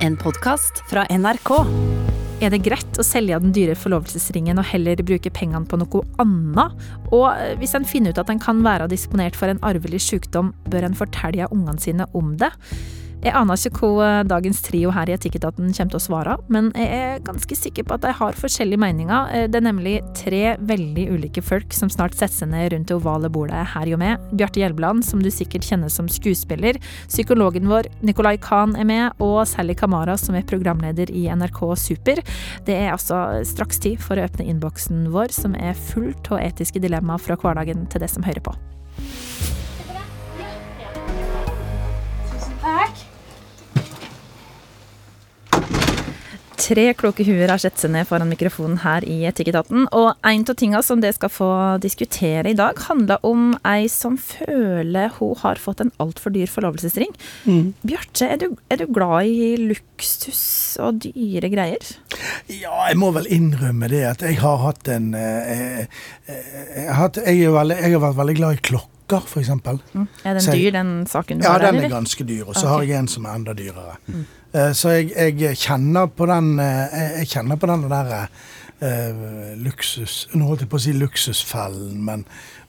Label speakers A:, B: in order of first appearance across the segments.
A: En podkast fra NRK.
B: Er det greit å selge den dyre forlovelsesringen og heller bruke pengene på noe annet? Og eh, hvis en finner ut at en kan være disponert for en arvelig sykdom, bør en fortelle ungene sine om det? Jeg aner ikke hva eh, dagens trio her i Etikketaten kommer til å svare, men jeg er ganske sikker på at de har forskjellige meninger. Eh, Det er nemlig tre veldig ulike folk som snart setter seg ned rundt det ovale bordet her jo med. Bjarte Hjelmeland, som du sikkert kjenner som skuespiller. Psykologen vår Nicolay Khan er med, og Sally Kamara, som er programleder i NRK Super. Det er altså straks tid for å åpne innboksen vår, som er fullt av etiske dilemmaer fra hverdagen til det som hører på. Tre kloke huer har sett seg ned foran mikrofonen her i Etikketaten, og en av tingene som det skal få diskutere i dag, handler om ei som føler hun har fått en altfor dyr forlovelsesring. Bjarte, er, du- er du glad i luksus og dyre greier?
C: Ja, jeg må vel innrømme det at jeg har hatt en eh, eh, jeg, har hatt, jeg, er veldig, jeg har vært veldig glad i klokker, f.eks.
B: Er den dyr, den saken du
C: Ja,
B: har Ja,
C: den er ganske dyr. Og så
B: okay.
C: har jeg en som er enda dyrere. Eh, så jeg, jeg kjenner på den eh, jeg, jeg kjenner på den der eh, luksus Nå holdt jeg på å si luksusfellen, men,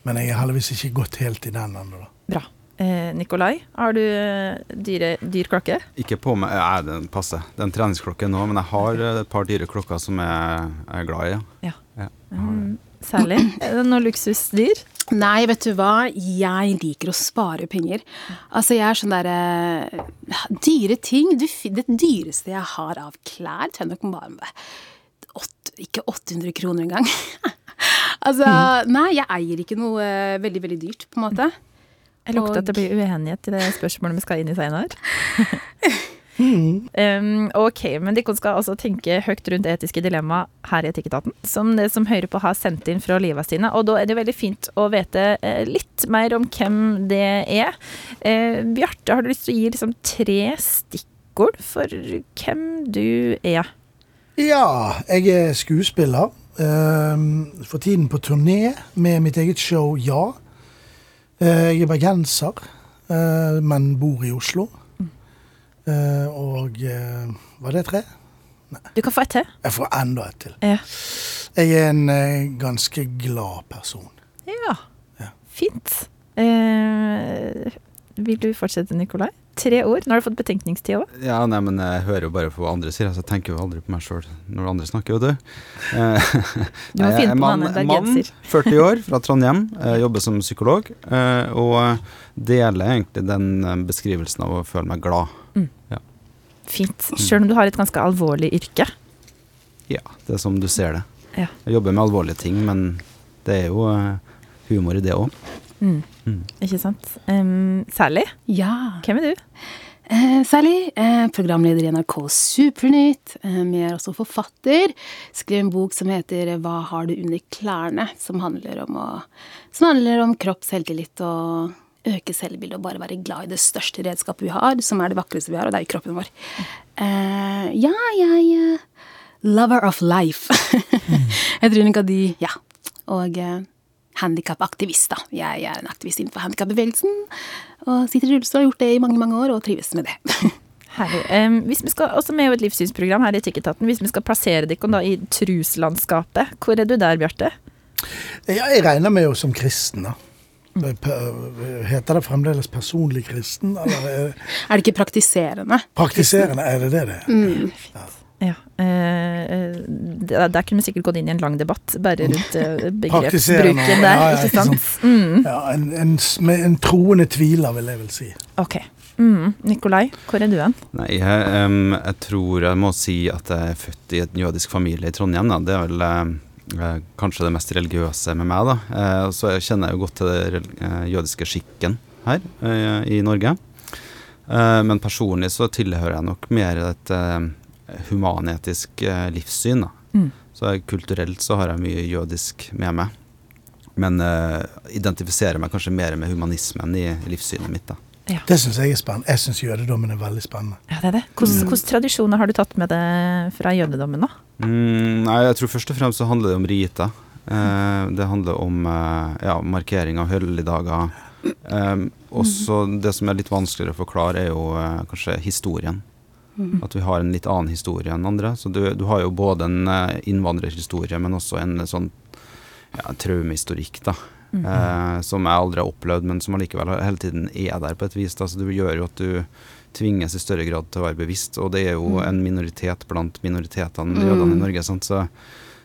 C: men jeg har heldigvis ikke gått helt i den ennå.
B: Bra. Eh, Nikolai, har du eh, dyre, dyr klokke?
D: Ikke på meg, ja, den passer. Det er en treningsklokke nå, men jeg har eh, et par dyre klokker som jeg er glad i. Ja.
B: Ja.
D: Ja.
B: Mm, særlig. Er det noe luksusdyr?
E: Nei, vet du hva, jeg liker å spare penger. Altså, jeg er sånn derre Dyre ting du, Det dyreste jeg har av klær, tror jeg nok bare åt, Ikke 800 kroner engang. altså, nei, jeg eier ikke noe eh, veldig, veldig dyrt, på en måte.
B: Jeg lukter at det blir uenighet i det spørsmålet vi skal inn i senere. um, ok, men dere skal altså tenke høyt rundt etiske dilemma her i Etikketaten, som det som hører på har sendt inn fra livet sine. Og da er det veldig fint å vite eh, litt mer om hvem det er. Uh, Bjarte, har du lyst til å gi liksom tre stikkord for hvem du er?
C: Ja, jeg er skuespiller. for tiden på turné med mitt eget show Ja. Eh, jeg er bergenser, eh, men bor i Oslo. Eh, og eh, Var det tre?
B: Du kan få et til.
C: Jeg får enda et til.
B: Ja.
C: Jeg er en eh, ganske glad person.
B: Ja.
C: Ja.
B: Fint. Eh, vil du fortsette, Nikolai? Tre ord. Nå har du fått betenkningstid òg.
D: Ja, nei, men jeg hører jo bare på hva andre sier, Altså, jeg tenker jo aldri på meg sjøl når andre snakker, vet du. Eh,
B: Du må finne på noe annet enn
D: mann, 40 år, fra Trondheim, jobber som psykolog, eh, og deler egentlig den beskrivelsen av å føle meg glad.
B: Fint. Sjøl om du har et ganske alvorlig yrke.
D: Ja, det er som du ser det.
B: Ja.
D: Jeg jobber med alvorlige ting, men det er jo eh, humor i det òg.
B: Mm.
D: Mm.
B: Ikke sant? Um, Sally,
E: Ja.
B: hvem er du?
E: Eh, Sally, eh, programleder i NRK Supernytt. Eh, er også forfatter. Skrev en bok som heter Hva har du under klærne? Som handler om, å, som handler om kropp, selvtillit og øke selvbildet og bare være glad i det største redskapet vi har, som er det vakreste vi har, og det er jo kroppen vår. Uh, ja, jeg eh, Lover of life. jeg tror nok at de Ja. Og uh, handikapaktivist, da. Jeg er en aktivist innenfor handikapbevegelsen. Og sitter i rullestol og har gjort det i mange, mange år, og trives med det.
B: Herlig. Um, hvis vi skal, også med et livssynsprogram her i Etikketaten. Hvis vi skal plassere dere da i truslandskapet, hvor er du der, Bjarte?
C: Ja, jeg regner med jo som kristen, da. Heter det fremdeles personlig kristen, eller er det
E: er det ikke praktiserende?
C: praktiserende? Er det det det er?
B: Ja. Ja, der, der kunne vi sikkert gått inn i en lang debatt bare rundt uh, begrepsbruken der,
C: ja, ja,
B: ikke sant? Mm.
C: Ja, en, en, med en troende tviler, vil jeg vel si.
B: Ok. Mm. Nikolai, hvor er du hen?
D: Nei, jeg, um, jeg tror jeg må si at jeg er født i en jødisk familie i Trondheim. Da. Det er vel eh, eh, kanskje det mest religiøse med meg. da. Eh, så jeg kjenner jeg jo godt til den eh, jødiske skikken her eh, i Norge. Eh, men personlig så tilhører jeg nok mer et eh, humanetisk eh, livssyn. da.
B: Mm.
D: Så kulturelt så har jeg mye jødisk med meg. Men eh, identifiserer meg kanskje mer med humanismen i livssynet mitt. da.
C: Det syns jeg er spennende. Jeg syns jødedommen er veldig spennende.
B: Ja, det er det. Hvilke hvilke tradisjoner har du tatt med deg fra jødedommen, da?
D: Mm, nei, jeg tror først og fremst så handler det om rita. Eh, det handler om eh, ja, markering av helligdager. Um, også det som er litt vanskeligere å forklare, er jo eh, kanskje historien. At vi har en litt annen historie enn andre. Så du, du har jo både en eh, innvandrerhistorie, men også en sånn ja, traumehistorikk, da. Eh, som jeg aldri har opplevd, men som allikevel hele tiden er der på et vis. Da. Så det gjør jo at du tvinges i større grad til å være bevisst. Og det er jo en minoritet blant minoritetene, jødene i Norge. Sant? Så,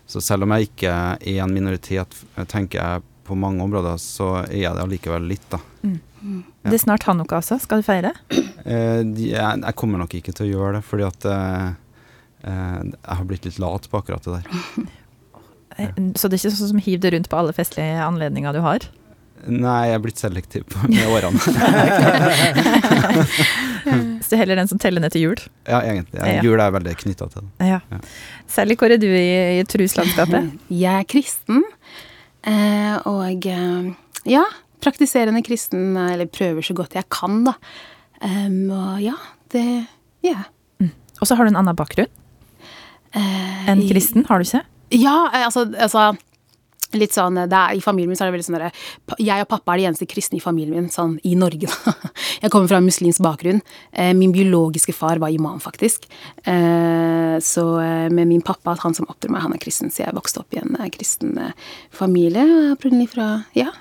D: så selv om jeg ikke er en minoritet, tenker jeg på mange områder, så er jeg det allikevel litt, da.
B: Det er snart hanukka også. Skal du feire?
D: Eh, jeg, jeg kommer nok ikke til å gjøre det, fordi at eh, eh, jeg har blitt litt lat på akkurat det der.
B: Eh, Så det er ikke sånn som hiver det rundt på alle festlige anledninger du har?
D: Nei, jeg er blitt selektiv med årene.
B: Så det er heller den som teller ned til jul?
D: ja, egentlig.
B: Ja.
D: Jul er veldig knytta til det.
B: Ja.
D: Ja.
B: Særlig hvor er du i, i truslandskapet?
E: Jeg er kristen, eh, og eh, ja, praktiserende kristen, eller prøver så godt jeg kan, da. Og ja, det Ja.
B: Og så har du en annen bakgrunn
E: Eh,
B: enn kristen, har du ikke?
E: Ja, eh, altså, altså Litt sånn, det er, I familien min så er det veldig sånn derre Jeg og pappa er de eneste kristne i familien min, sånn i Norge. da. Jeg kommer fra en muslimsk bakgrunn. Eh, Min biologiske far var imam, faktisk. Eh, Så eh, med min pappa, han som oppdro meg, han er kristen, så jeg vokste opp i en eh, kristen eh, familie. Opprinnelig fra Ja.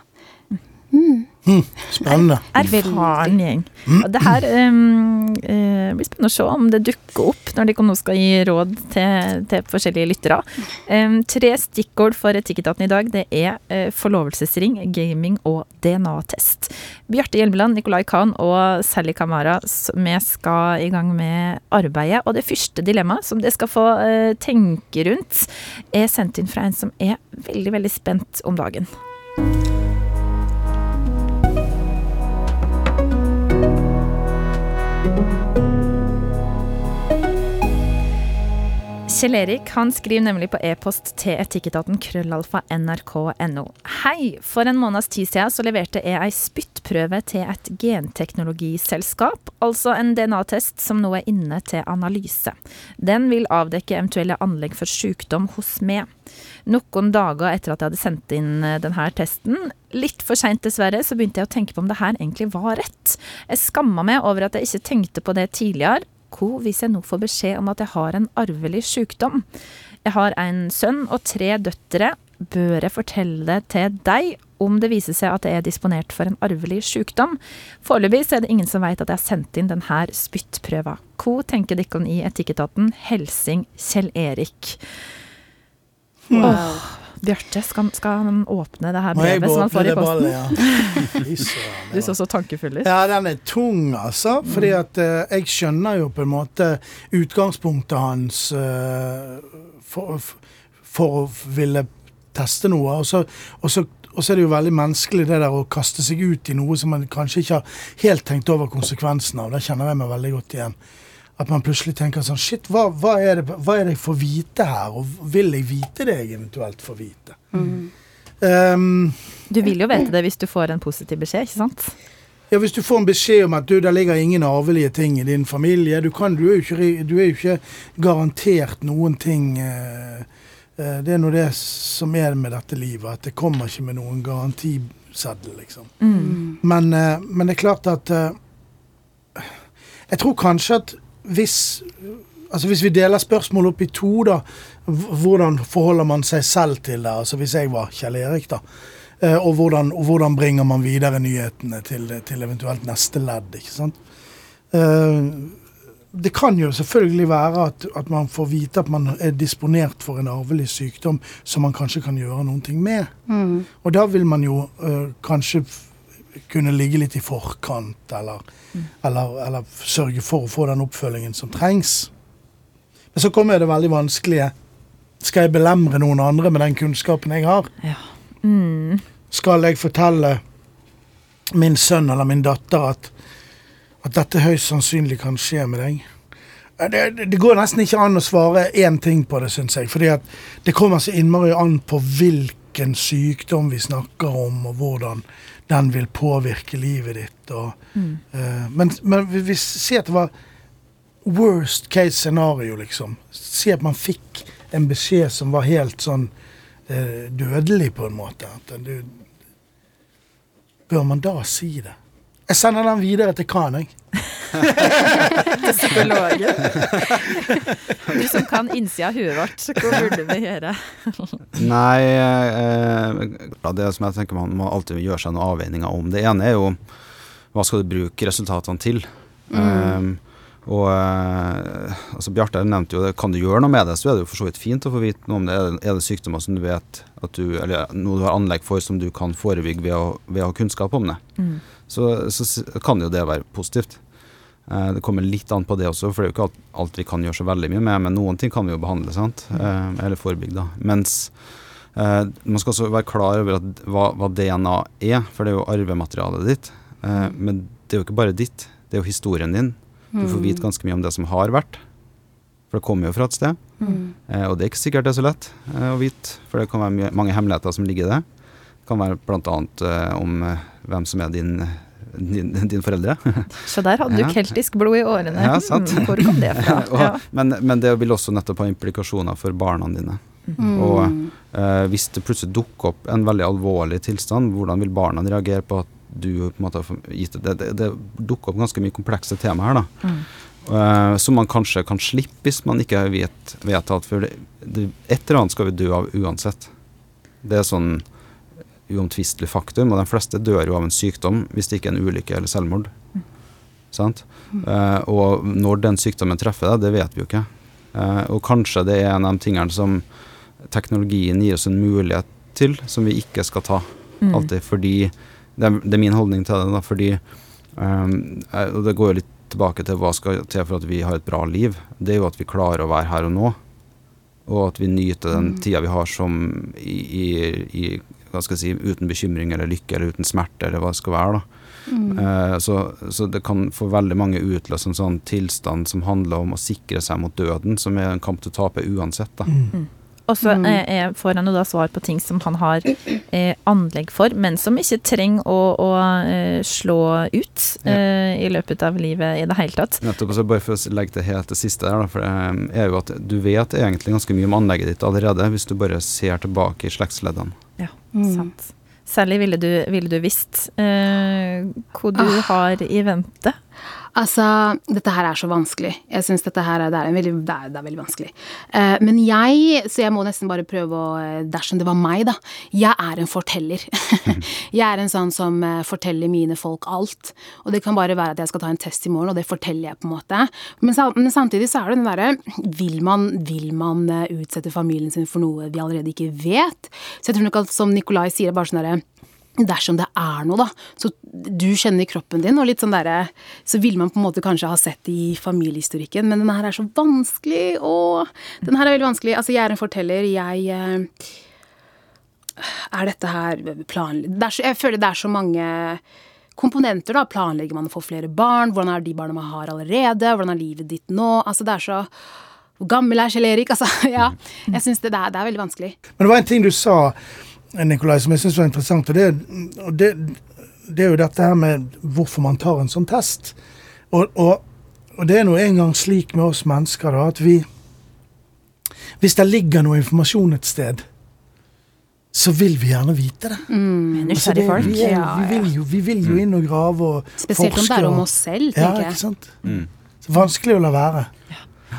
C: Spennende.
B: Er, erfaring. Og det her um, uh, blir spennende å se om det dukker opp når de nå skal gi råd til, til forskjellige lyttere. Um, tre stikkord for Etikketaten i dag det er uh, forlovelsesring, gaming og DNA-test. Bjarte Hjelmeland, Nicolai Kahn og Sally Kamara, vi skal i gang med arbeidet. Og det første dilemmaet som dere skal få uh, tenke rundt, er sendt inn fra en som er veldig, veldig spent om dagen. Kjell Erik han skriver nemlig på e-post til etikketaten krøllalfa nrk.no. Hei! For en måneds tid siden så leverte jeg ei spyttprøve til et genteknologiselskap, altså en DNA-test som nå er inne til analyse. Den vil avdekke eventuelle anlegg for sykdom hos meg. Noen dager etter at jeg hadde sendt inn eh, denne testen, litt for seint dessverre, så begynte jeg å tenke på om det her egentlig var rett. Jeg skamma meg over at jeg ikke tenkte på det tidligere. Hva hvis jeg nå får beskjed om at jeg har en arvelig sykdom? Jeg har en sønn og tre døtre. Bør jeg fortelle det til deg om det viser seg at jeg er disponert for en arvelig sykdom? Foreløpig er det ingen som vet at jeg har sendt inn denne spyttprøva. Hva tenker dere i Etikketaten? Helsing Kjell Erik. Åh, Bjarte, skal, skal han åpne det her brevet som han får i posten?
C: ballet, ja.
B: Du så så tankefull ut.
C: Ja, den er tung, altså. Fordi at uh, jeg skjønner jo på en måte utgangspunktet hans uh, for, for å ville teste noe. Og så, og, så, og så er det jo veldig menneskelig det der å kaste seg ut i noe som man kanskje ikke har helt tenkt over konsekvensen av. Det kjenner jeg meg veldig godt igjen. At man plutselig tenker sånn Shit, hva, hva, er, det, hva er det jeg får vite her? Og vil jeg vite det jeg eventuelt får vite? Um,
B: Du vil jo vite det hvis du får en positiv beskjed, ikke sant?
C: Ja, Hvis du får en beskjed om at du, der ligger ingen arvelige ting i din familie Du, kan, du, er, jo ikke, du er jo ikke garantert noen ting uh, uh, Det er nå det som er med dette livet, at det kommer ikke med noen garantiseddel, liksom. Men, uh, men det er klart at Jeg tror kanskje at hvis Altså Hvis vi deler spørsmålet opp i to, da. Hvordan forholder man seg selv til det? Altså Hvis jeg var Kjell Erik, da. Eh, og, hvordan, og hvordan bringer man videre nyhetene til, til eventuelt neste ledd, ikke sant. Eh, det kan jo selvfølgelig være at, at man får vite at man er disponert for en arvelig sykdom som man kanskje kan gjøre noen ting med. Og da vil man jo eh, kanskje kunne ligge litt i forkant, eller, eller, eller sørge for å få den oppfølgingen som trengs. Men så kommer det veldig vanskelige. Skal jeg belemre noen andre med den kunnskapen jeg har?
B: Ja. Mm.
C: Skal jeg fortelle min sønn eller min datter at, at dette høyst sannsynlig kan skje med deg? Eh, Det, det- går nesten ikke an å svare én ting på det, syns jeg. fordi at det kommer så innmari an på hvilken sykdom vi snakker om, og hvordan den vil påvirke livet ditt. Og, eh, men, men vi, si at det var worst case scenario, liksom. Si at man fikk en beskjed som var helt sånn uh, dødelig, på en måte. At du Bør man da si det? Jeg sender den videre til Khan, jeg.
B: Psykologen. Du som kan innsida av huet vårt, hva burde vi gjøre?
D: Nei, eh, det som jeg tenker man må alltid gjøre seg noen avveininger om. Det ene er jo hva skal du bruke resultatene til? Um, og eh, altså Bjarte nevnte jo det, kan du gjøre noe med det, så er det jo for så vidt fint å få vite noe om det. Er det, er det sykdommer som du vet at du, eller noe du har anlegg for som du kan forebygge ved å, ved å ha kunnskap om det, så, så kan jo det være positivt. Eh, det kommer litt an på det også, for det er jo ikke alt, alt vi kan gjøre så veldig mye med, men noen ting kan vi jo behandle, sant? Eh, eller forebygge, da. Mens eh, man skal også være klar over at hva, hva DNA er, for det er jo arvematerialet ditt. Eh, men det er jo ikke bare ditt, det er jo historien din. Du får vite ganske mye om det som har vært, for det kommer jo fra et sted. Eh, og det er ikke sikkert det er så lett eh, å vite, for det kan være mange hemmeligheter som ligger i det. Det kan være bl.a. Om hvem som er din, din, din foreldre.
B: Så der hadde du keltisk blod i årene.
D: Ja, sant.
B: Hmm, Hvor kom det fra?
D: og,
B: Ja.
D: men, men det vil også nettopp ha implikasjoner for barna dine. Og eh, hvis det plutselig dukker opp en veldig alvorlig tilstand, hvordan vil barna reagere på at du på en måte har gitt det? Det, det, dukker opp ganske mye komplekse tema her, da. Eh, som man kanskje kan slippe hvis man ikke vet, vet at for det, det, Et eller annet skal vi dø av uansett. Det er sånn uomtvistelig faktum, og de fleste dør jo av en sykdom hvis det ikke er en ulykke eller selvmord. Sant? Eh, og når den sykdommen treffer deg, det vet vi jo ikke. Eh, og kanskje det er en av de tingene som teknologien gir oss en mulighet til, som vi ikke skal ta alltid. Fordi det er, det er min holdning til det, da, fordi eh, Og det går jo litt tilbake til hva skal til for at vi har et bra liv. Det er jo at vi klarer å være her og nå. Og at vi nyter den tida vi har som i, i, i hva skal jeg si, uten bekymring eller lykke eller uten smerte eller hva det skal være. da. Eh, så, så det kan for veldig mange utløse en sånn tilstand som handler om å sikre seg mot døden, som er en kamp du taper uansett. da.
B: Og så eh, eh, får han jo da svar på ting som han har eh, anlegg for, men som ikke trenger å, å eh, slå ut eh, i løpet av livet i det hele tatt.
D: Nettopp, så Bare for å legge til helt det siste der, for det er jo at du vet egentlig ganske mye om anlegget ditt allerede, hvis du bare ser tilbake i slektsleddene.
B: Sant. Særlig ville du, ville du visst eh, hva du har i vente.
E: Altså, dette her er så vanskelig. Jeg synes dette her er, det er, veldig, det er, det er veldig vanskelig. Uh, men jeg, så jeg må nesten bare prøve å eh, Dersom det var meg, da. Jeg er en forteller. jeg er en sånn som eh, forteller mine folk alt. Og det kan bare være at jeg skal ta en test i morgen, og det forteller jeg på en måte. Men, men samtidig så er det den derre Vil vil man utsette familien sin for noe vi allerede ikke vet? Så jeg tror nok at som Nikolai sier, er bare sånn derre Dersom det er noe, da, så du kjenner kroppen din, og litt sånn derre Så vil man på en måte kanskje ha sett det i familiehistorikken, men den her er så vanskelig, og Den her er veldig vanskelig. Altså, jeg er en forteller, jeg eh, Er dette her planlig Jeg føler det er så mange komponenter, da. Planlegger man å få flere barn? Hvordan er de barna man har allerede? Hvordan er livet ditt nå? Altså, det er så Hvor gammel er Kjell Erik? Altså, ja. Jeg syns det, det er veldig vanskelig.
C: Men det var en ting du sa, Nikolai, som jeg syns var interessant. Og det, og det, det er jo dette her med hvorfor man tar en sånn test. Og, og, og det er nå engang slik med oss mennesker da, at vi Hvis det ligger noe informasjon et sted, så vil vi gjerne vite det. Altså,
B: Nysgjerrige
C: det
B: folk.
C: vi, er,
E: Ja,
C: vi, vil jo, vi vil jo inn og grave og
E: Spesielt om det er om oss selv,
C: Ja,
E: tenker
C: ikke sant?
D: Mm.
C: Så vanskelig å la være.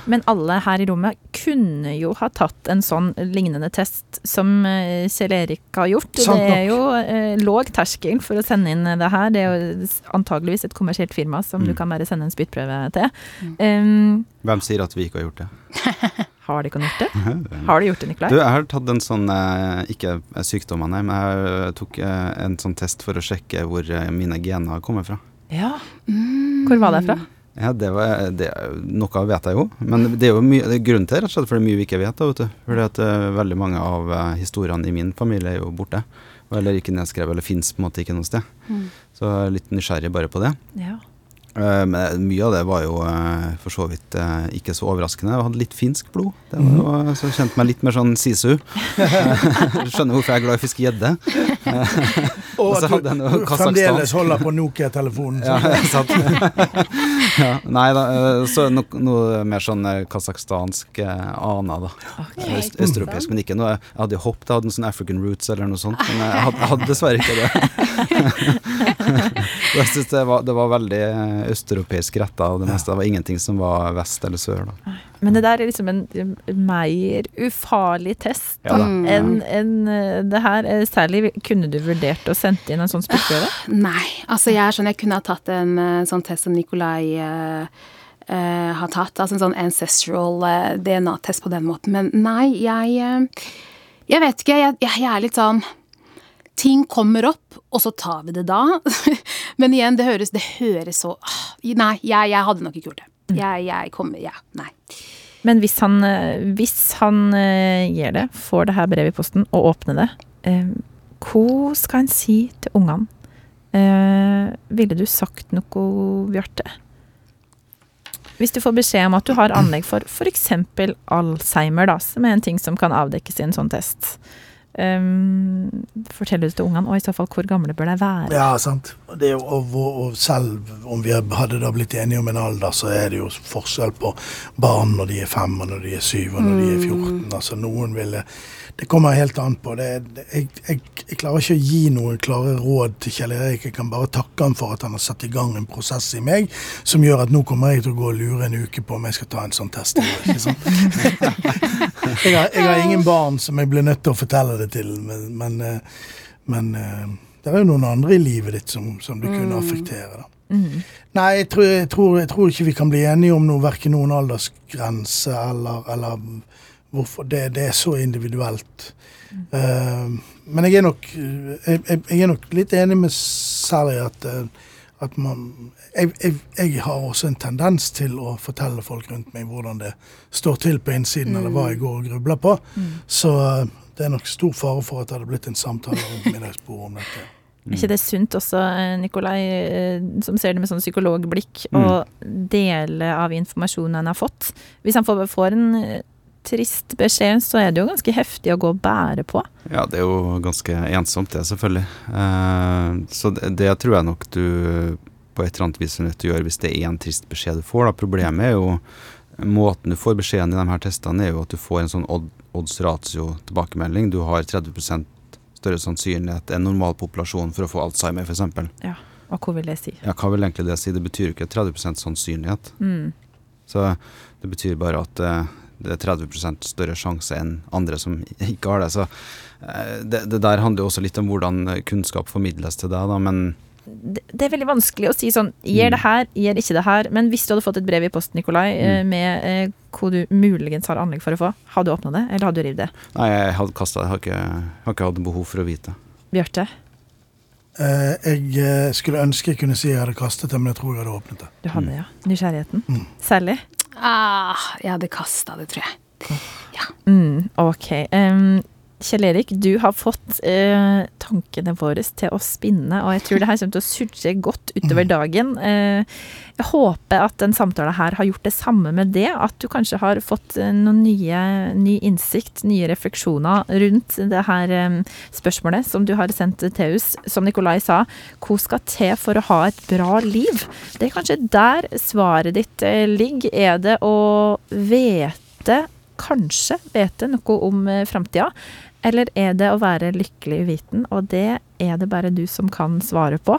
B: Men alle her i rommet kunne jo ha tatt en sånn lignende test som eh, Kjell Erik har gjort.
C: Sant
B: det er jo eh, låg terskel for å sende inn det her. Det er jo antageligvis et kommersielt firma som du
D: Mm.
B: kan bare sende en spyttprøve til. Um,
D: Hvem sier at vi ikke har gjort det?
B: har de ikke gjort det? Har de gjort det, Nikolai?
D: Du, jeg har tatt en sånn, eh, ikke sykdommer, nei, men jeg eh, tok en sånn test for å sjekke hvor mine gener kommer fra.
B: Ja. Hvor var det fra?
D: Ja, det var, det, Noe vet jeg jo, men det er jo mye, det er grunnen til det, rett og slett, for det er mye vi ikke vet. da, vet du. Fordi at uh, veldig mange av uh, historiene i min familie er jo borte. Eller ikke nedskrevet, eller fins på en måte ikke noe sted. Så jeg er litt nysgjerrig bare på det.
B: Ja.
D: Eh, Men mye av det var jo eh, for så vidt eh, ikke så overraskende. Jeg hadde litt finsk blod. Det var jo, eh, så jeg kjente meg litt mer sånn sisu. Skjønner hvorfor jeg er glad i å fiske gjedde.
C: Og at du, fremdeles holder på Nokia-telefonen.
D: Ja, ja, nei da, så no, noe mer sånn kasakhstansk aner, ana, da. Øst, østeuropeisk, men ikke noe Jeg hadde jo håpet jeg hadde en sånn African roots eller noe sånt, men jeg hadde, jeg hadde dessverre ikke det. Jeg synes det, var, det var veldig eh, østeuropeisk retta, det meste. Det var ingenting som var vest eller sør. da.
B: Men det der er liksom en mer ufarlig test
D: Ja
B: enn enn, eh, det her. Eh, Særlig kunne du vurdert å sende inn en sånn spørsmål?
E: Nei. Altså, jeg er sånn Jeg kunne ha tatt en sånn test som Nikolai uh, eh, har tatt. Altså en sånn ancestral uh, DNA-test på den måten. Men nei, jeg uh, Jeg vet ikke. Jeg, jeg, jeg er litt sånn Ting kommer opp, og så tar vi det da. Men igjen, det høres, det høres så ah, Nei, jeg, jeg hadde nok ikke gjort det. Jeg, jeg kommer Ja, nei.
B: Men hvis han, eh, hvis han eh, gjør det, får det her brevet i posten og åpner det, eh, hva skal han si til ungene? Ville du sagt noe, Bjarte? Hvis du får beskjed om at du har anlegg for f.eks. Alzheimer, da, som er en ting som kan avdekkes i en sånn test. Um, du det til ungene, og i så fall hvor gamle bør de være?
C: Ja, sant. Det jo, og, og, selv om vi hadde da blitt enige om en alder, så er det jo forskjell på barn når de er fem, og når de er syv, og når de er 14. Altså noen ville Det kommer helt an på. Det, det, jeg, jeg, jeg klarer ikke å gi noen klare råd til Kjell Erik. Jeg kan bare takke han for at han har satt i gang en prosess i meg som gjør at nå kommer jeg til å gå og lure en uke på om jeg skal ta en sånn test. Ikke sant? jeg, har, jeg har ingen barn som jeg blir nødt til å fortelle det til, men, men, eh, men eh, det er jo noen andre i livet ditt som, som det kunne affektere. da.
B: Mm.
C: Nei, jeg tror, jeg, tror, jeg tror ikke vi kan bli enige om noe, verken noen aldersgrense eller, eller hvorfor. Det, det er så individuelt. Eh, men jeg er, nok, jeg, jeg, er nok litt enig med Sally at, at man jeg, har også en tendens til å fortelle folk rundt meg hvordan det står til på innsiden, eller hva jeg går og grubler på. Så eh, det er nok stor fare for at det hadde blitt en samtale rundt middagsbordet om dette.
B: Er ikke det sunt også, eh, Nikolai, eh, som ser det med sånn psykologblikk, å dele av informasjonen han har fått? Hvis han får, en eh, trist beskjed, så er det jo ganske heftig å gå og bære på.
D: Ja, det er jo ganske ensomt, det, selvfølgelig. Eh, så det, det tror jeg nok du på et eller annet vis er nødt til å gjøre hvis det er en trist beskjed du får. Da. Problemet er jo Måten du får beskjeden i de her testene, er jo at du får en sånn odd, odds ratio tilbakemelding. Du har 30% større sannsynlighet enn normalpopulasjonen for å få Alzheimer, f.eks.
B: Ja, og hva vil det si?
D: Ja, hva vil egentlig det si? Det betyr jo ikke 30 sannsynlighet.
B: Mm.
D: Så det betyr bare at eh, det er 30% større sjanse enn andre som ikke har det. Så eh, det, det der handler jo også litt om hvordan kunnskap formidles til deg, da, men
B: det, det er veldig vanskelig å si sånn Gir det her, gir ikke det her. Men hvis du hadde fått et brev i posten, Nikolai, eh, med eh, hva du muligens har anlegg for å få, hadde du åpna det, eller hadde du revet det?
D: nei, jeg hadde kasta det. Jeg har ikke, har ikke hatt behov for å vite.
B: Bjarte,
C: Eh, jeg skulle ønske jeg kunne si jeg hadde kastet det, men jeg tror jeg hadde åpnet det.
B: du hadde ja. Nysgjerrigheten. Særlig?
E: Ah, jeg hadde kasta det, tror jeg.
B: Mm, ok. Em, Kjell Erik, du har fått eh, tankene våre til å spinne, og jeg tror det her kommer til å surre godt utover dagen. Eh, jeg håper at den samtalen her har gjort det samme med det, at du kanskje har fått eh, noen nye, ny innsikt, nye refleksjoner rundt det her eh, spørsmålet som du har sendt til oss. Som Nikolai sa, hva skal til for å ha et bra liv? Det er kanskje der svaret ditt eh, ligger. Er det å vite kanskje vite noe om eh, framtida? Eller er det å være lykkelig uviten? Og det er det bare du som kan svare på.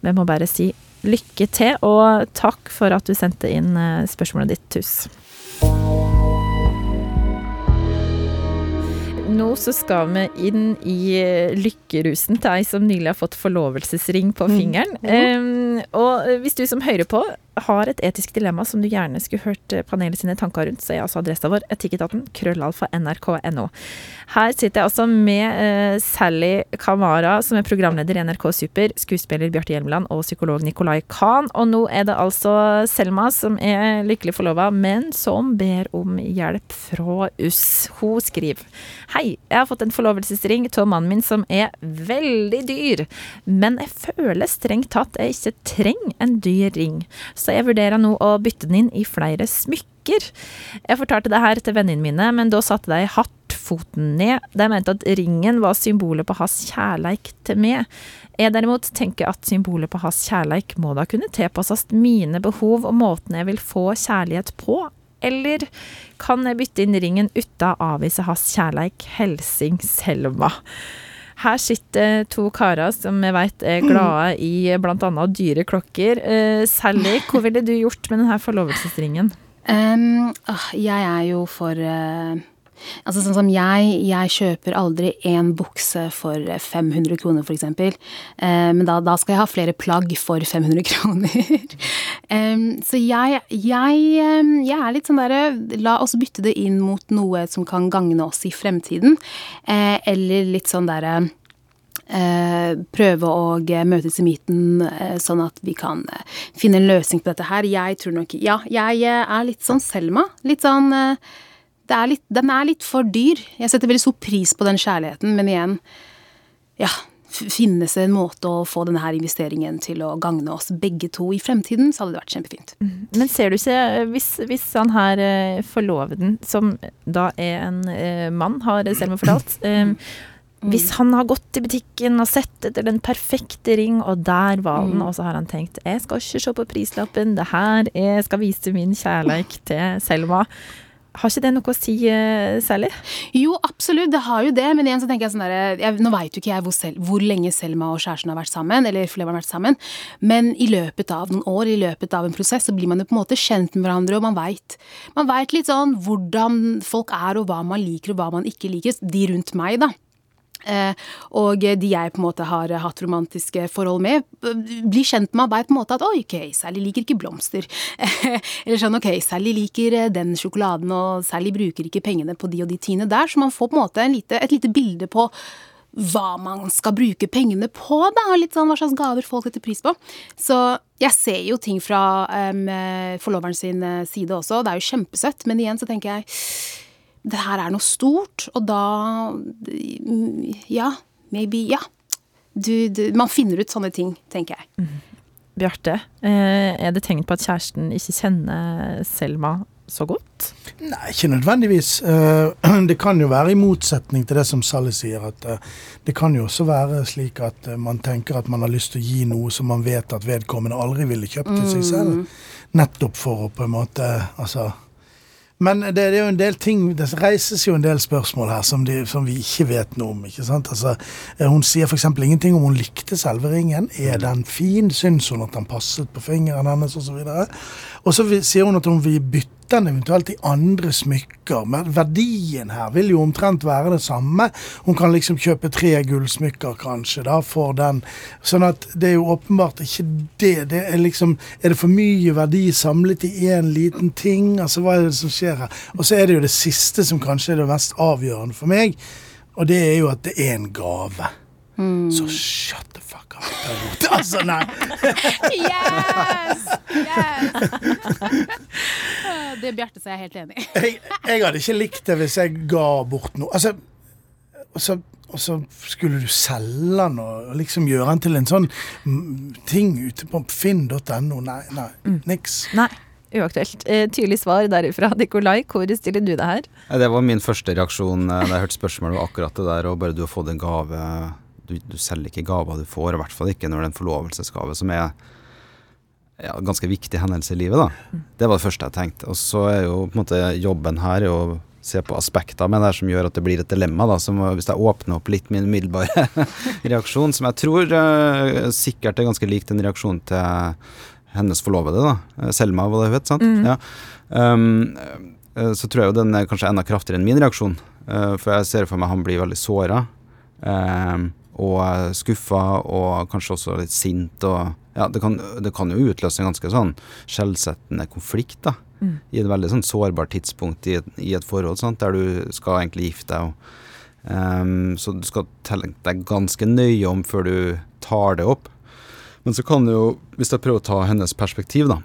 B: Vi må bare si lykke til, og takk for at du sendte inn eh, spørsmålet ditt, Tuss. Nå så skal vi inn i eh, lykkerusen til ei som nylig har fått forlovelsesring på fingeren. Um, og hvis du som hører på har et etisk dilemma som du gjerne skulle hørt eh, panelet sine tanker rundt, så er altså adressa vår etikketaten krøllalfa nrk.no. Her sitter jeg altså med eh, Sally Kamara, som er programleder i NRK Super, skuespiller Bjarte Hjelmeland og psykolog Nicolai Kahn. Og nå er det altså Selma som er lykkelig forlova, men som ber om hjelp fra oss. Hun skriver Hei, jeg har fått en forlovelsesring av mannen min som er veldig dyr, men jeg føler strengt tatt jeg ikke trenger en dyr ring, så jeg vurderer nå å bytte den inn i flere smykker. Jeg fortalte det her til vennene mine, men da satte de hardt foten ned. De mente at ringen var symbolet på hans kjærleik til meg. Jeg derimot tenker at symbolet på hans kjærleik må da kunne tilpasses mine behov og måten jeg vil få kjærlighet på. Eller kan jeg bytte inn ringen uten å avvise hans kjærleik? Helsing Selma. Her sitter to karer som jeg vet er glade i bl.a. dyre klokker. Eh, Sally, hva ville du gjort med denne forlovelsesringen?
E: Um, jeg er jo for uh, Altså sånn som jeg, jeg kjøper aldri én bukse for 500 kroner, f.eks. eksempel. men da, da, skal jeg ha flere plagg for 500 kroner. så jeg, jeg, jeg, er litt sånn derre La oss bytte det inn mot noe som kan gagne oss i fremtiden. Uh, eller litt sånn derre Eh, prøve å møtes i midten, eh, sånn at vi kan eh, finne en løsning på dette her. Jeg tror nok Ja, jeg er litt sånn Selma. Litt sånn er litt, Den er litt for dyr. Jeg setter veldig stor pris på den kjærligheten, men igjen Ja. Finnes det en måte å få denne her investeringen til å gagne oss begge to i fremtiden, så hadde det vært kjempefint.
B: Mm. Men ser du ikke, hvis, hvis han her forloveden, som da er en mann, har Selma fortalt hvis mm. han har gått i butikken og sett etter den perfekte ring, og der var den, mm. og så har han tenkt jeg skal ikke se på prislappen, det her jeg skal vise min kjærleik til Selma. Har ikke det noe å si, uh, særlig?
E: Jo, absolutt, det har jo det. Men igjen så tenker jeg sånn der, Nå veit jo ikke jeg hvor, selv, hvor, lenge Selma og kjæresten har vært sammen, eller flere har vært sammen, men i løpet av noen år, i løpet av en prosess, så blir man jo på en måte kjent med hverandre, og man veit man litt sånn hvordan folk er, og hva man liker, og hva man ikke liker. De rundt meg, da. Eh, og de jeg på en måte har hatt romantiske forhold med, blir kjent med meg på en måte at oi, ok, Sally liker ikke blomster. Eller sånn ok, Sally liker eh, den sjokoladen, og Sally bruker ikke pengene på de og de tingene der. Så man får på en måte en lite, et lite bilde på hva man skal bruke pengene på, da, litt sånn hva slags gaver folk setter pris på. Så jeg ser jo ting fra um, forloveren sin eh, side også, det er jo kjempesøtt, men igjen så tenker jeg det her er noe stort, og da Ja, maybe Ja. Du, du, man finner ut sånne ting, tenker jeg. Mm.
B: Bjarte, eh, er det tegn på at kjæresten ikke kjenner Selma så godt?
C: Nei, ikke nødvendigvis. Eh, det kan jo være i motsetning til det som Sally sier, at eh, det kan jo også være slik at man tenker at man har lyst til å gi noe som man vet at vedkommende aldri ville kjøpt til seg selv. Mm. Nettopp for å på en måte Altså men det, det, er jo en del ting, det reises jo en del spørsmål her som, de, som vi ikke vet noe om. ikke sant? Altså, eh, hun sier f.eks. ingenting om hun likte selve ringen. Er mm. den fin? Syns hun at den passet på fingeren hennes? Og så, videre? og så sier hun at hun vil bytte den eventuelt i andre smykker. Men verdien her vil jo omtrent være det samme. Hun kan liksom kjøpe tre gullsmykker kanskje da for den. Sånn at det er jo åpenbart ikke det. det er liksom Er det for mye verdi samlet i én liten ting? Altså hva er det som skjer her? Og så er det jo det siste som kanskje er det mest avgjørende for meg. Og det er jo at det er en gave. Mm. Så shut the fuck Altså, nei.
E: yes! Yes! det Bjarte så er jeg helt enig i.
C: jeg, jeg, hadde ikke likt det hvis jeg ga bort noe. Altså, og så, og så skulle du selge den og liksom gjøre den til en sånn ting ute på finn.no. Nei, nei, mm. niks.
B: Nei. Uaktuelt. Eh, tydelig svar derifra. Nikolai, hvor stiller du deg her?
D: Det var min første reaksjon eh, da jeg hørte spørsmålet, akkurat det der. Og bare du har fått en gave du, du, selger ikke gaver du får, i hvert fall ikke når det er en forlovelsesgave, som er ja, ganske viktig hendelse i livet. da. Mm. Det var det første jeg tenkte. Og så er jo på en måte jobben her å se på aspekter med det her som gjør at det blir et dilemma. da, som Hvis jeg åpner opp litt min umiddelbare reaksjon, som jeg tror uh, sikkert er ganske lik den reaksjonen til hennes forlovede, da. Eh, Selma, var det hun het, sant? Mm. Ja. Um, så tror jeg jo den er kanskje enda kraftigere enn min reaksjon. Uh, for jeg ser for meg han blir veldig såra. Um, og skuffa og kanskje også litt sint. og ja, det kan, det kan jo utløse en ganske sånn skjellsettende konflikt da, mm. i et veldig sånn sårbart tidspunkt i et, i et forhold sant, der du skal egentlig gifte deg. Og, um, så du skal tenke deg ganske nøye om før du tar det opp. Men så kan du jo, hvis jeg prøver å ta hennes perspektiv, da,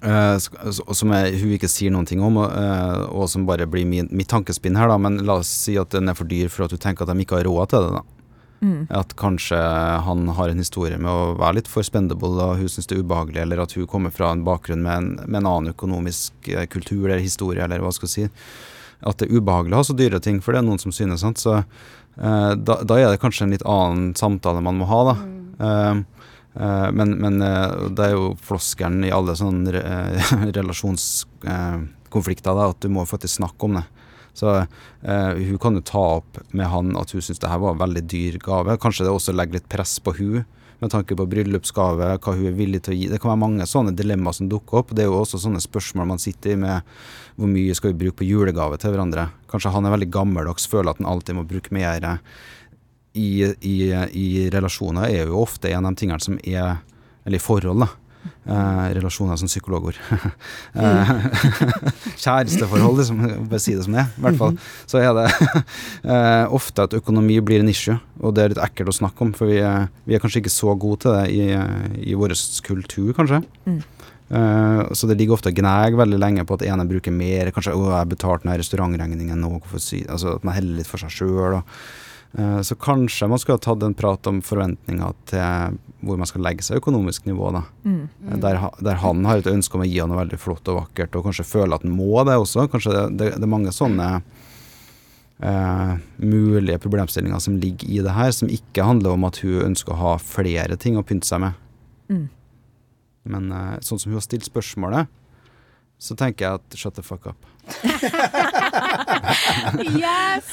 D: Uh, som jeg, hun ikke sier noen ting om, uh, og som bare blir min, mitt tankespinn her, da. Men la oss si at den er for dyr for at du tenker at de ikke har råd til det, da. Mm. At kanskje han har en historie med å være litt for spendable, og hun syns det er ubehagelig, eller at hun kommer fra en bakgrunn med en, med en annen økonomisk eh, kultur eller historie, eller hva skal jeg si. At det er ubehagelig å ha så dyre ting, for det er noen som synes. Sant? Så eh, da, da, er det kanskje en litt annen samtale man må ha, da. Mm. Eh, uh, men, men det er jo floskelen i alle sånne relasjonskonflikter, da, at du må faktisk snakke om det. Så eh, hun kan jo ta opp med han at hun syns det her var en veldig dyr gave. Kanskje det også legger litt press på hun med tanke på bryllupsgave, hva hun er villig til å gi. Det kan være mange sånne dilemmaer som dukker opp. Det er jo også sånne spørsmål man sitter i med hvor mye skal vi bruke på julegave til hverandre. Kanskje han er veldig gammeldags, føler at han alltid må bruke mer. I, i, i relasjoner er jo ofte en av de tingene som er Eller i forhold, da Eh, relasjoner som psykologord. eh, kjæresteforhold, liksom, bare si det som det er. I hvert fall så er det eh, ofte at økonomi blir en issue, og det er litt ekkelt å snakke om. For vi er, vi er kanskje ikke så gode til det i, i vår kultur, kanskje. Mm. Uh, så det ligger ofte og gnager veldig lenge på at ene bruker mer. Kanskje 'Å, jeg har betalt den restaurantregningen nå', si? altså At man heller litt for seg sjøl. Uh, så kanskje man skulle ha tatt en prat om forventninger til hvor man skal legge seg økonomisk nivå. da. Mm. Der, der, han har et ønske om å gi han noe veldig flott og vakkert, og kanskje føler at han må det også. Kanskje det, det, det er mange sånne eh, mulige problemstillinger som ligger i det her, som ikke handler om at hun ønsker å ha flere ting å pynte seg med. Mm. Men eh, sånn som hun har stilt spørsmålet, så tenker jeg at shut the fuck up.
E: Yes!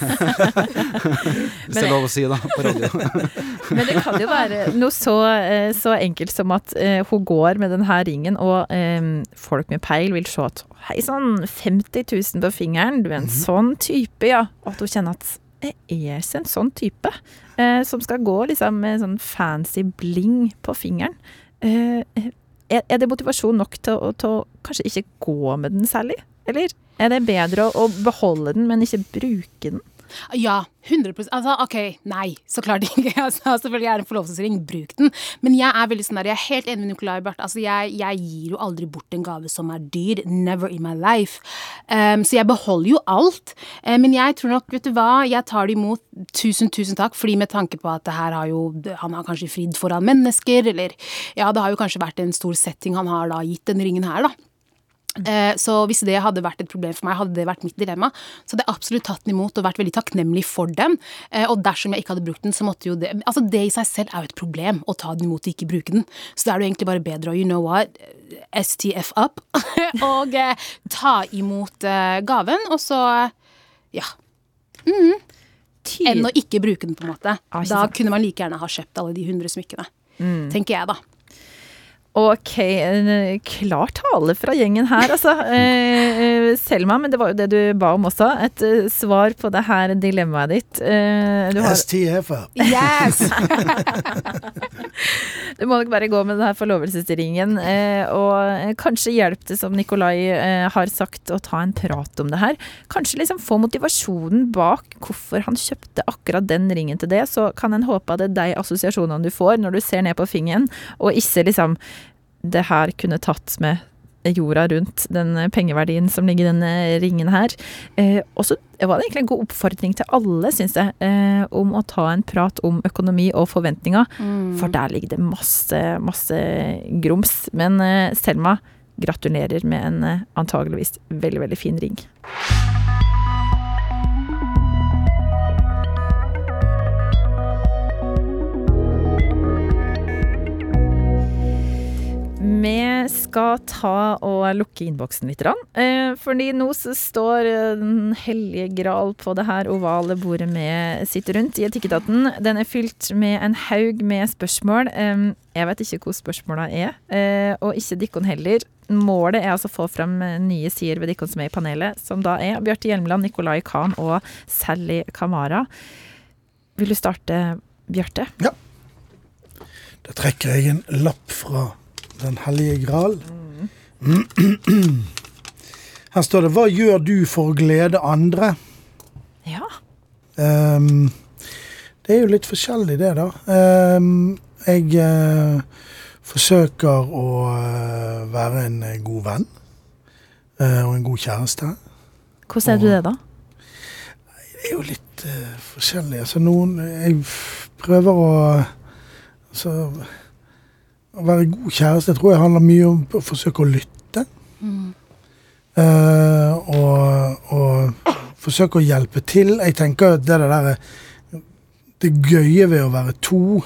D: Hvis det er lov å si, da, på radio.
B: Men det kan jo være noe så, eh, så enkelt som at uh, hun går med denne ringen, og um, folk med peil vil se at hei sann, 50 000 på fingeren, du er en mm -hmm. sånn type, ja. Og at hun kjenner at jeg er ikke en sånn type. Uh, som skal gå liksom med sånn fancy bling på fingeren. Uh, er, er, det motivasjon nok til å, til å kanskje ikke gå med den særlig? Eller er det bedre å, beholde den, men ikke bruke den?
E: Ja, 100% Altså, OK, nei, så klart ikke. Altså, selvfølgelig er det en forlovelsesring, bruk den. Men jeg er veldig sånn der, jeg er helt enig med Nicolai Barth. Altså, jeg, jeg, gir jo aldri bort en gave som er dyr. Never in my life. Um, så jeg beholder jo alt. Um, men jeg tror nok, vet du hva, jeg tar det imot. Tusen, tusen takk. Fordi med tanke på at det her har jo Han har kanskje fridd foran mennesker, eller Ja, det har jo kanskje vært en stor setting han har da gitt den ringen her, da. Eh, så hvis det hadde vært et problem for meg, hadde det vært mitt dilemma, så hadde jeg absolutt tatt den imot og vært veldig takknemlig for dem. Eh, og dersom jeg ikke hadde brukt den, så måtte jo det Altså, det i seg selv er jo et problem å ta den imot og ikke bruke den. Så da er det jo egentlig bare bedre å, you know what, STF up, og eh, ta imot gaven, og så ja. Mm. Enn å ikke bruke den, på en måte. Da kunne man like gjerne ha kjøpt alle de hundre smykkene. Mm. Tenker jeg, da.
B: Ok, klar tale fra gjengen her, altså. Eh, eh, Selma, men det var jo det du ba om også. Et uh, svar på det her dilemmaet ditt.
C: Uh, har... STF.
E: Yes!
B: du må nok bare gå med den her forlovelsesringen. Eh, og kanskje hjelp det, som Nikolai har sagt, å ta en prat om det her. Kanskje liksom få motivasjonen bak hvorfor han kjøpte akkurat den ringen til det. Så kan en håpe at det er de assosiasjonene du får når du ser ned på fingeren, og ikke liksom det her kunne tatt med jorda rundt den pengeverdien som ligger i denne ringen her. Eh, og så var det egentlig en god oppfordring til alle, syns jeg, eh, om å ta en prat om økonomi og forventninger. Mm. For der ligger det masse, masse grums. Men eh, Selma, gratulerer med en eh, antageligvis veldig, veldig fin ring. Vi skal ta og lukke innboksen litt. Eh, fordi nå så står Den hellige gral på det her ovale bordet vi sitter rundt i Etikketaten. Den er fylt med en haug med spørsmål. Jeg vet ikke hvor spørsmåla er, eh, og ikke Dikkon heller. Målet er altså å få frem nye sider ved Dikkon som er i panelet, som da er Bjarte Hjelmeland, Nikolai Khan og Sally Kamara. Vil du starte, Bjarte?
C: Ja. Da trekker jeg en lapp fra den hellige gral. Her står det 'Hva gjør du for å glede andre'?
B: Ja.
C: Um, det er jo litt forskjellig, det, da. Um, jeg uh, forsøker å uh, være en god venn uh, og en god kjæreste.
B: Hvordan er du det, da?
C: Det er jo litt forskjellig. Altså, noen Jeg prøver å altså, å være god kjæreste tror jeg handler mye om å forsøke å lytte. Mm. Uh, og, og, forsøke å hjelpe til. Jeg tenker at det der Det gøye ved å være to,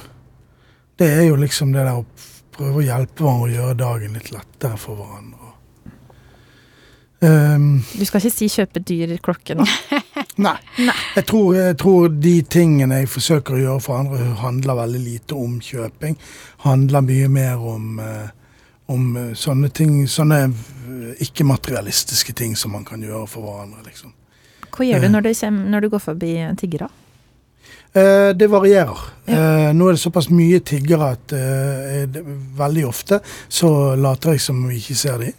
C: det er jo liksom det der å prøve å hjelpe hverandre og gjøre dagen litt lettere for hverandre. Um,
B: Du skal ikke si 'kjøpe dyr klokke' nå.
C: nei. Jeg, tror, jeg tror de tingene jeg forsøker å gjøre for andre, handler veldig lite om kjøping. Handler mye mer om, eh, om eh, sånne ting, sånne eh, ikke-materialistiske ting som man kan gjøre for hverandre, liksom.
B: Hva gjør du når, du, kommer, når du går forbi tiggere?
C: Eh, det varierer. Eh, nå er det såpass mye tiggere at eh, det, veldig ofte så later jeg som vi ikke ser de.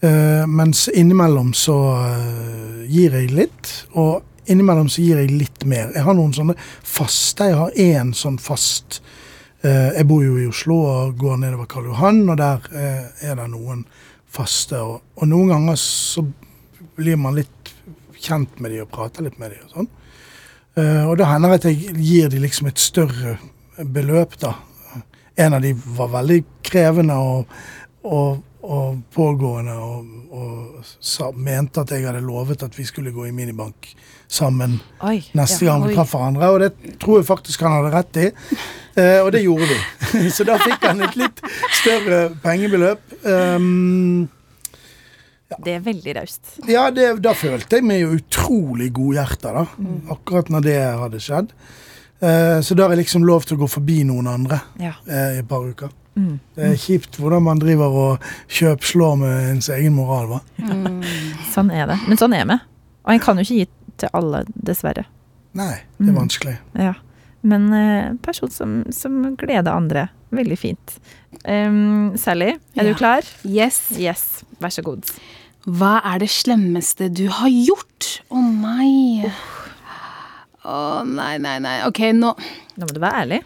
C: Eh, mens innimellom så uh, gir jeg litt, og innimellom så gir jeg litt mer. Jeg har noen sånne faste. Jeg har én sånn fast uh, Jeg bor jo i Oslo og går nedover Karl Johan, og der er det noen faste. Og, og noen ganger så blir man litt kjent med de og prater litt med de og sånn. Og da hender det at jeg gir de liksom et større beløp, da. En av de var veldig krevende og, og, og pågående og, og sa, mente at jeg hadde lovet at vi skulle gå i minibank sammen
B: Oi.
C: neste
B: ja.
C: gang vi traff hverandre, og det tror jeg faktisk han hadde rett i. Eh, og det gjorde vi. Så da fikk han et litt større pengebeløp. Um,
B: Det er veldig raust.
C: ja, det, da følte jeg meg jo utrolig godhjerta, da. Akkurat når det hadde skjedd. Eh, så da har jeg liksom lov til å gå forbi noen andre
B: Ja.
C: eh, i et par uker.
B: Mm.
C: Det er kjipt hvordan man driver og kjøpslår med ens egen moral, hva.
B: Sånn er det. Men sånn er vi. Og en kan jo ikke gi til alle, dessverre.
C: Nei, det er
B: Mm.
C: vanskelig.
B: Ja. Men uh, person som, som gleder andre. Veldig fint. Um, Sally, er
E: Ja.
B: du klar?
E: Yes.
B: Yes. Vær så god.
E: Hva er det slemmeste du har gjort? Å nei. Å nei, nei, nei. Ok, nå
B: Nå må du være ærlig.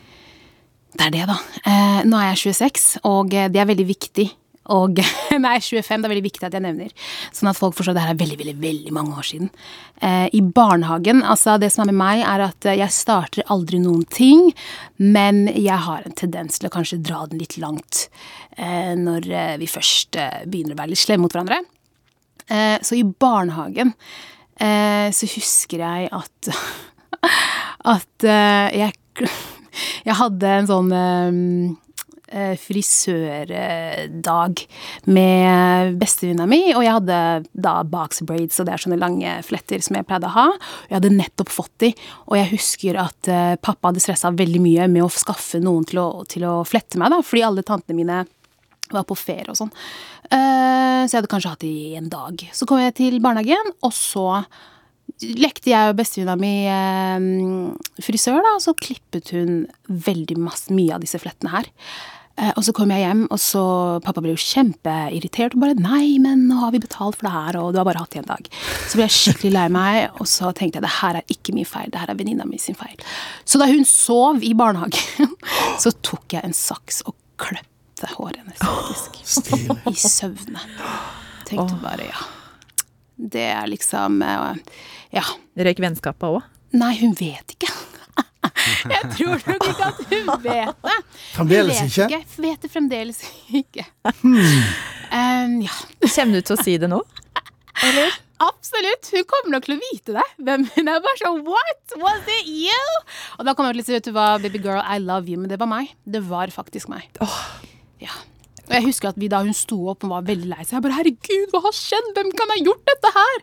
E: Det er det, da. Eh, nå er jeg 26, og eh, det er veldig viktig. Og Nei, 25. Det er veldig viktig at jeg nevner. Sånn at folk forstår at det her er veldig, veldig, veldig mange år siden. Eh, I barnehagen, altså det som er med meg, er at eh, jeg starter aldri noen ting, men jeg har en tendens til å kanskje dra den litt langt eh, når eh, vi først begynner å være litt slemme mot hverandre. Så i barnehagen eh, så husker jeg at at jeg, jeg hadde en sånn eh, frisørdag med bestevenninna mi, og jeg hadde da box braids, og det er sånne lange fletter som jeg pleide å ha. Jeg hadde nettopp fått de, og jeg husker at eh, pappa hadde stressa veldig mye med å skaffe noen til å, til å flette meg, da, fordi alle tantene mine var på ferie og sånn. Eh, så jeg hadde kanskje hatt de i en dag. Så kom jeg til barnehagen, og så lekte jeg og bestevenninna mi eh, frisør, da, og så klippet hun veldig masse, mye av disse flettene her. Eh, og så kom jeg hjem, og så Pappa ble jo kjempeirritert og bare 'Nei, men nå har vi betalt for det her, og du har bare hatt det i en dag'. Så ble jeg skikkelig lei meg, og så tenkte jeg det her er ikke min feil, det her er venninna mi sin feil. Så da hun sov i barnehagen, så tok jeg en saks og kløpte håret hennes, faktisk.
C: Oh,
E: I søvne. Tenkte bare ja. Det er liksom eh, Ja.
B: Røyk vennskapet òg?
E: Nei, hun vet ikke. Jeg tror nok ikke at hun vet det.
C: Fremdeles
E: Hun vet
C: ikke?
E: ikke. Vet det fremdeles ikke.
C: Hmm.
E: Um, ja,
B: Kommer du til å si det nå? Eller?
E: absolutt. Hun kommer nok til å vite det. Hvem hun er bare sånn What? Was it you? Og da kommer hun til å si, vet du hva, baby girl, I love you. Men det var meg. Det var faktisk meg. Ja. Og jeg husker at vi da hun sto opp og var veldig lei seg. Jeg bare herregud, hva har skjedd? Hvem kan ha gjort dette her?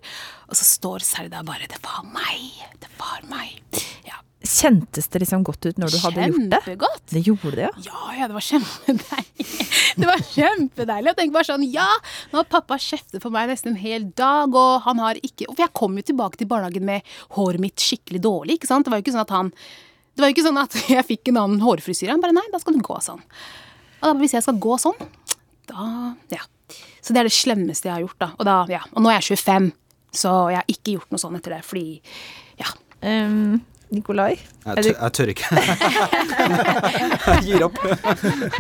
E: Og så står Serda bare Det var meg. Det var meg. Ja.
B: Kjentes det liksom godt ut når du hadde gjort det?
E: Kjempegodt.
B: Det gjorde det, ja.
E: Ja, ja, det var kjempedeilig. Det var kjempedeilig. Jeg tenkte bare sånn, ja, nå har pappa kjeftet for meg nesten en hel dag, og han har ikke For jeg kom jo tilbake til barnehagen med håret mitt skikkelig dårlig, ikke sant. Det var jo ikke sånn at han Det var jo ikke sånn at jeg fikk en annen hårfrisyre. Han bare nei, da skal du gå sånn. Og da, hvis jeg skal gå sånn, da Ja. Så det er det slemmeste jeg har gjort, da. Og, da, ja. og nå er jeg 25, så jeg har ikke gjort noe sånn etter det, fordi Ja.
B: Um, Nikolai? Er
D: Jeg, tør, jeg tør ikke. jeg gir opp.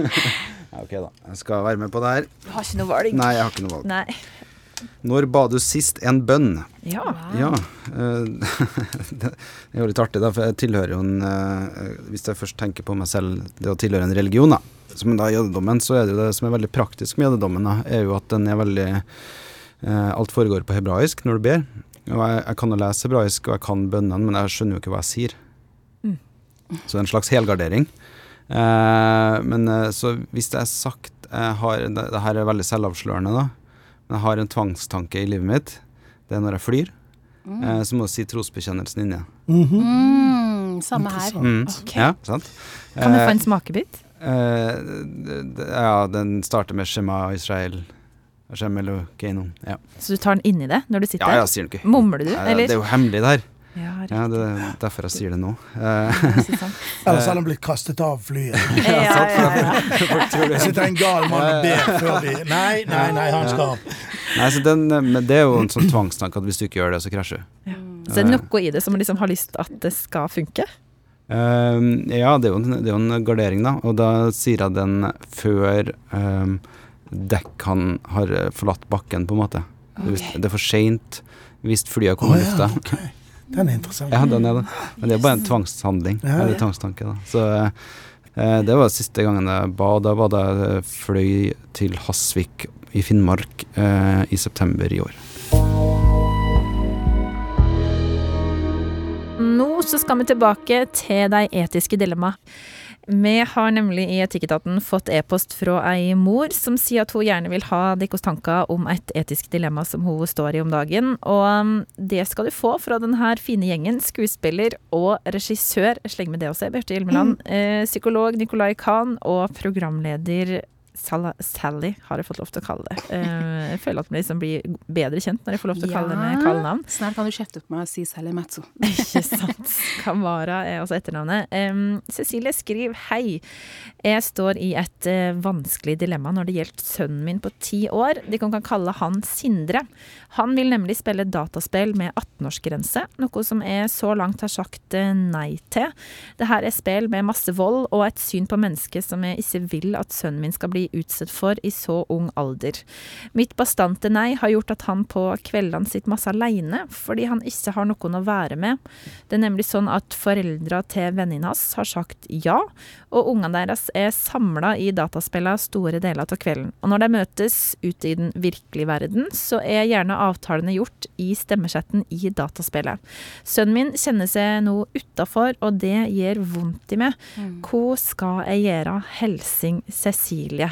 D: ja, ok, da. Jeg skal være med på det her.
B: Du har ikke noe valg?
D: Nei, jeg har ikke noe valg.
B: Nei.
D: Når ba du sist en bønn?
B: Ja.
D: Ja. eh, det er jo litt artig, da, for jeg tilhører jo en eh, Hvis jeg først tenker på meg selv, det å tilhøre en religion, da, som da jødedommen, så er det jo det som er veldig praktisk med jødedommen, da, er jo at den er veldig eh, Alt foregår på hebraisk når du ber. Og jeg, jeg kan jo lese hebraisk, og jeg kan bønnene, men jeg skjønner jo ikke hva jeg sier. Så det er en slags helgardering. Men så hvis det er sagt jeg har, det, det her er veldig selvavslørende, da. Men jeg har en tvangstanke i livet mitt. Det er når jeg flyr. Eh, så må jeg si trosbekjennelsen inni.
C: Mhm.
E: Mm, samme her.
D: Mm.
B: Ok.
D: Ja, sant?
B: Kan du
D: Eh,
B: få en smakebit?
D: eh, ja, den starter med Shema Israel. Shema. Ja.
B: Så du tar den inni det når du sitter?
D: ja, jeg sier den ikke.
B: Mumler du, eller?
D: Det er jo hemmelig der.
B: Ja.
D: Ja, det er derfor jeg sier det nå. Eh?
C: Ellers hadde han blitt kastet av flyet.
B: Ja, ja, ja.
C: Det sitter en gal mann og ber før de Nei, nei, nei, han skal
D: Nei, så den, eh, men det er jo en sånn tvangstanke at hvis du ikke gjør det, så krasjer du.
B: Så det er noe i det som liksom har lyst at det skal funke?
D: Ehm, ja, det er, jo en, det er jo en gardering, da. Og da sier jeg den før um, dekkene har eh, forlatt bakken, på en måte. Okay. Det er for seint hvis flyet kommer i
C: ja,
D: lufta.
C: ok. Den er interessant.
D: Ja, den er det. Men det er bare en tvangshandling.
C: Ja,
D: Eller tvangstanke, da. Så eh, det var siste gangen jeg ba. Da var det jeg fløy til Hasvik i Finnmark eh, i september i år.
B: Nå så skal vi tilbake til de etiske dilemma. Vi har nemlig i Etikketaten fått e-post fra ei mor som sier at hun gjerne vil ha deres tanker om et etisk dilemma som hun står i om dagen. Og um, det skal du få fra denne fine gjengen. Skuespiller og regissør, jeg slenger med det også, Bjarte Hjelmeland. Mm. psykolog Nicolai Kahn og programleder Sala, Sally, har jeg fått lov til å kalle det. Eh, jeg føler at vi liksom blir bedre kjent når jeg får lov til å kalle det med kallenavn.
E: Snart kan du kjefte på meg og si Sally Matzo.
B: Ikke sant. Kamara er også etternavnet. Um, Cecilie skriver hei. Jeg står i et uh, vanskelig dilemma når det gjelder sønnen min på ti år. De kan, kan kalle han Sindre. Han vil nemlig spille dataspill med 18-årsgrense, noe som jeg så langt har sagt eh, nei til. Det her er spill med masse vold og et syn på mennesket som jeg ikke vil at sønnen min skal bli utsatt for i så ung alder. Mitt bastante nei har gjort at han på kveldene sitter masse aleine, fordi han ikke har noen å være med. Det er nemlig sånn at foreldra til venninna hans har sagt ja, og ungene deres er samla i dataspillene store deler av kvelden. Og når de møtes ute i den virkelige verden, så er gjerne avtalene gjort i stemmechatten i dataspillet. Sønnen min kjenner seg nå utafor, og det gjør vondt i meg. Hva skal jeg gjøre? Helsing Cecilie.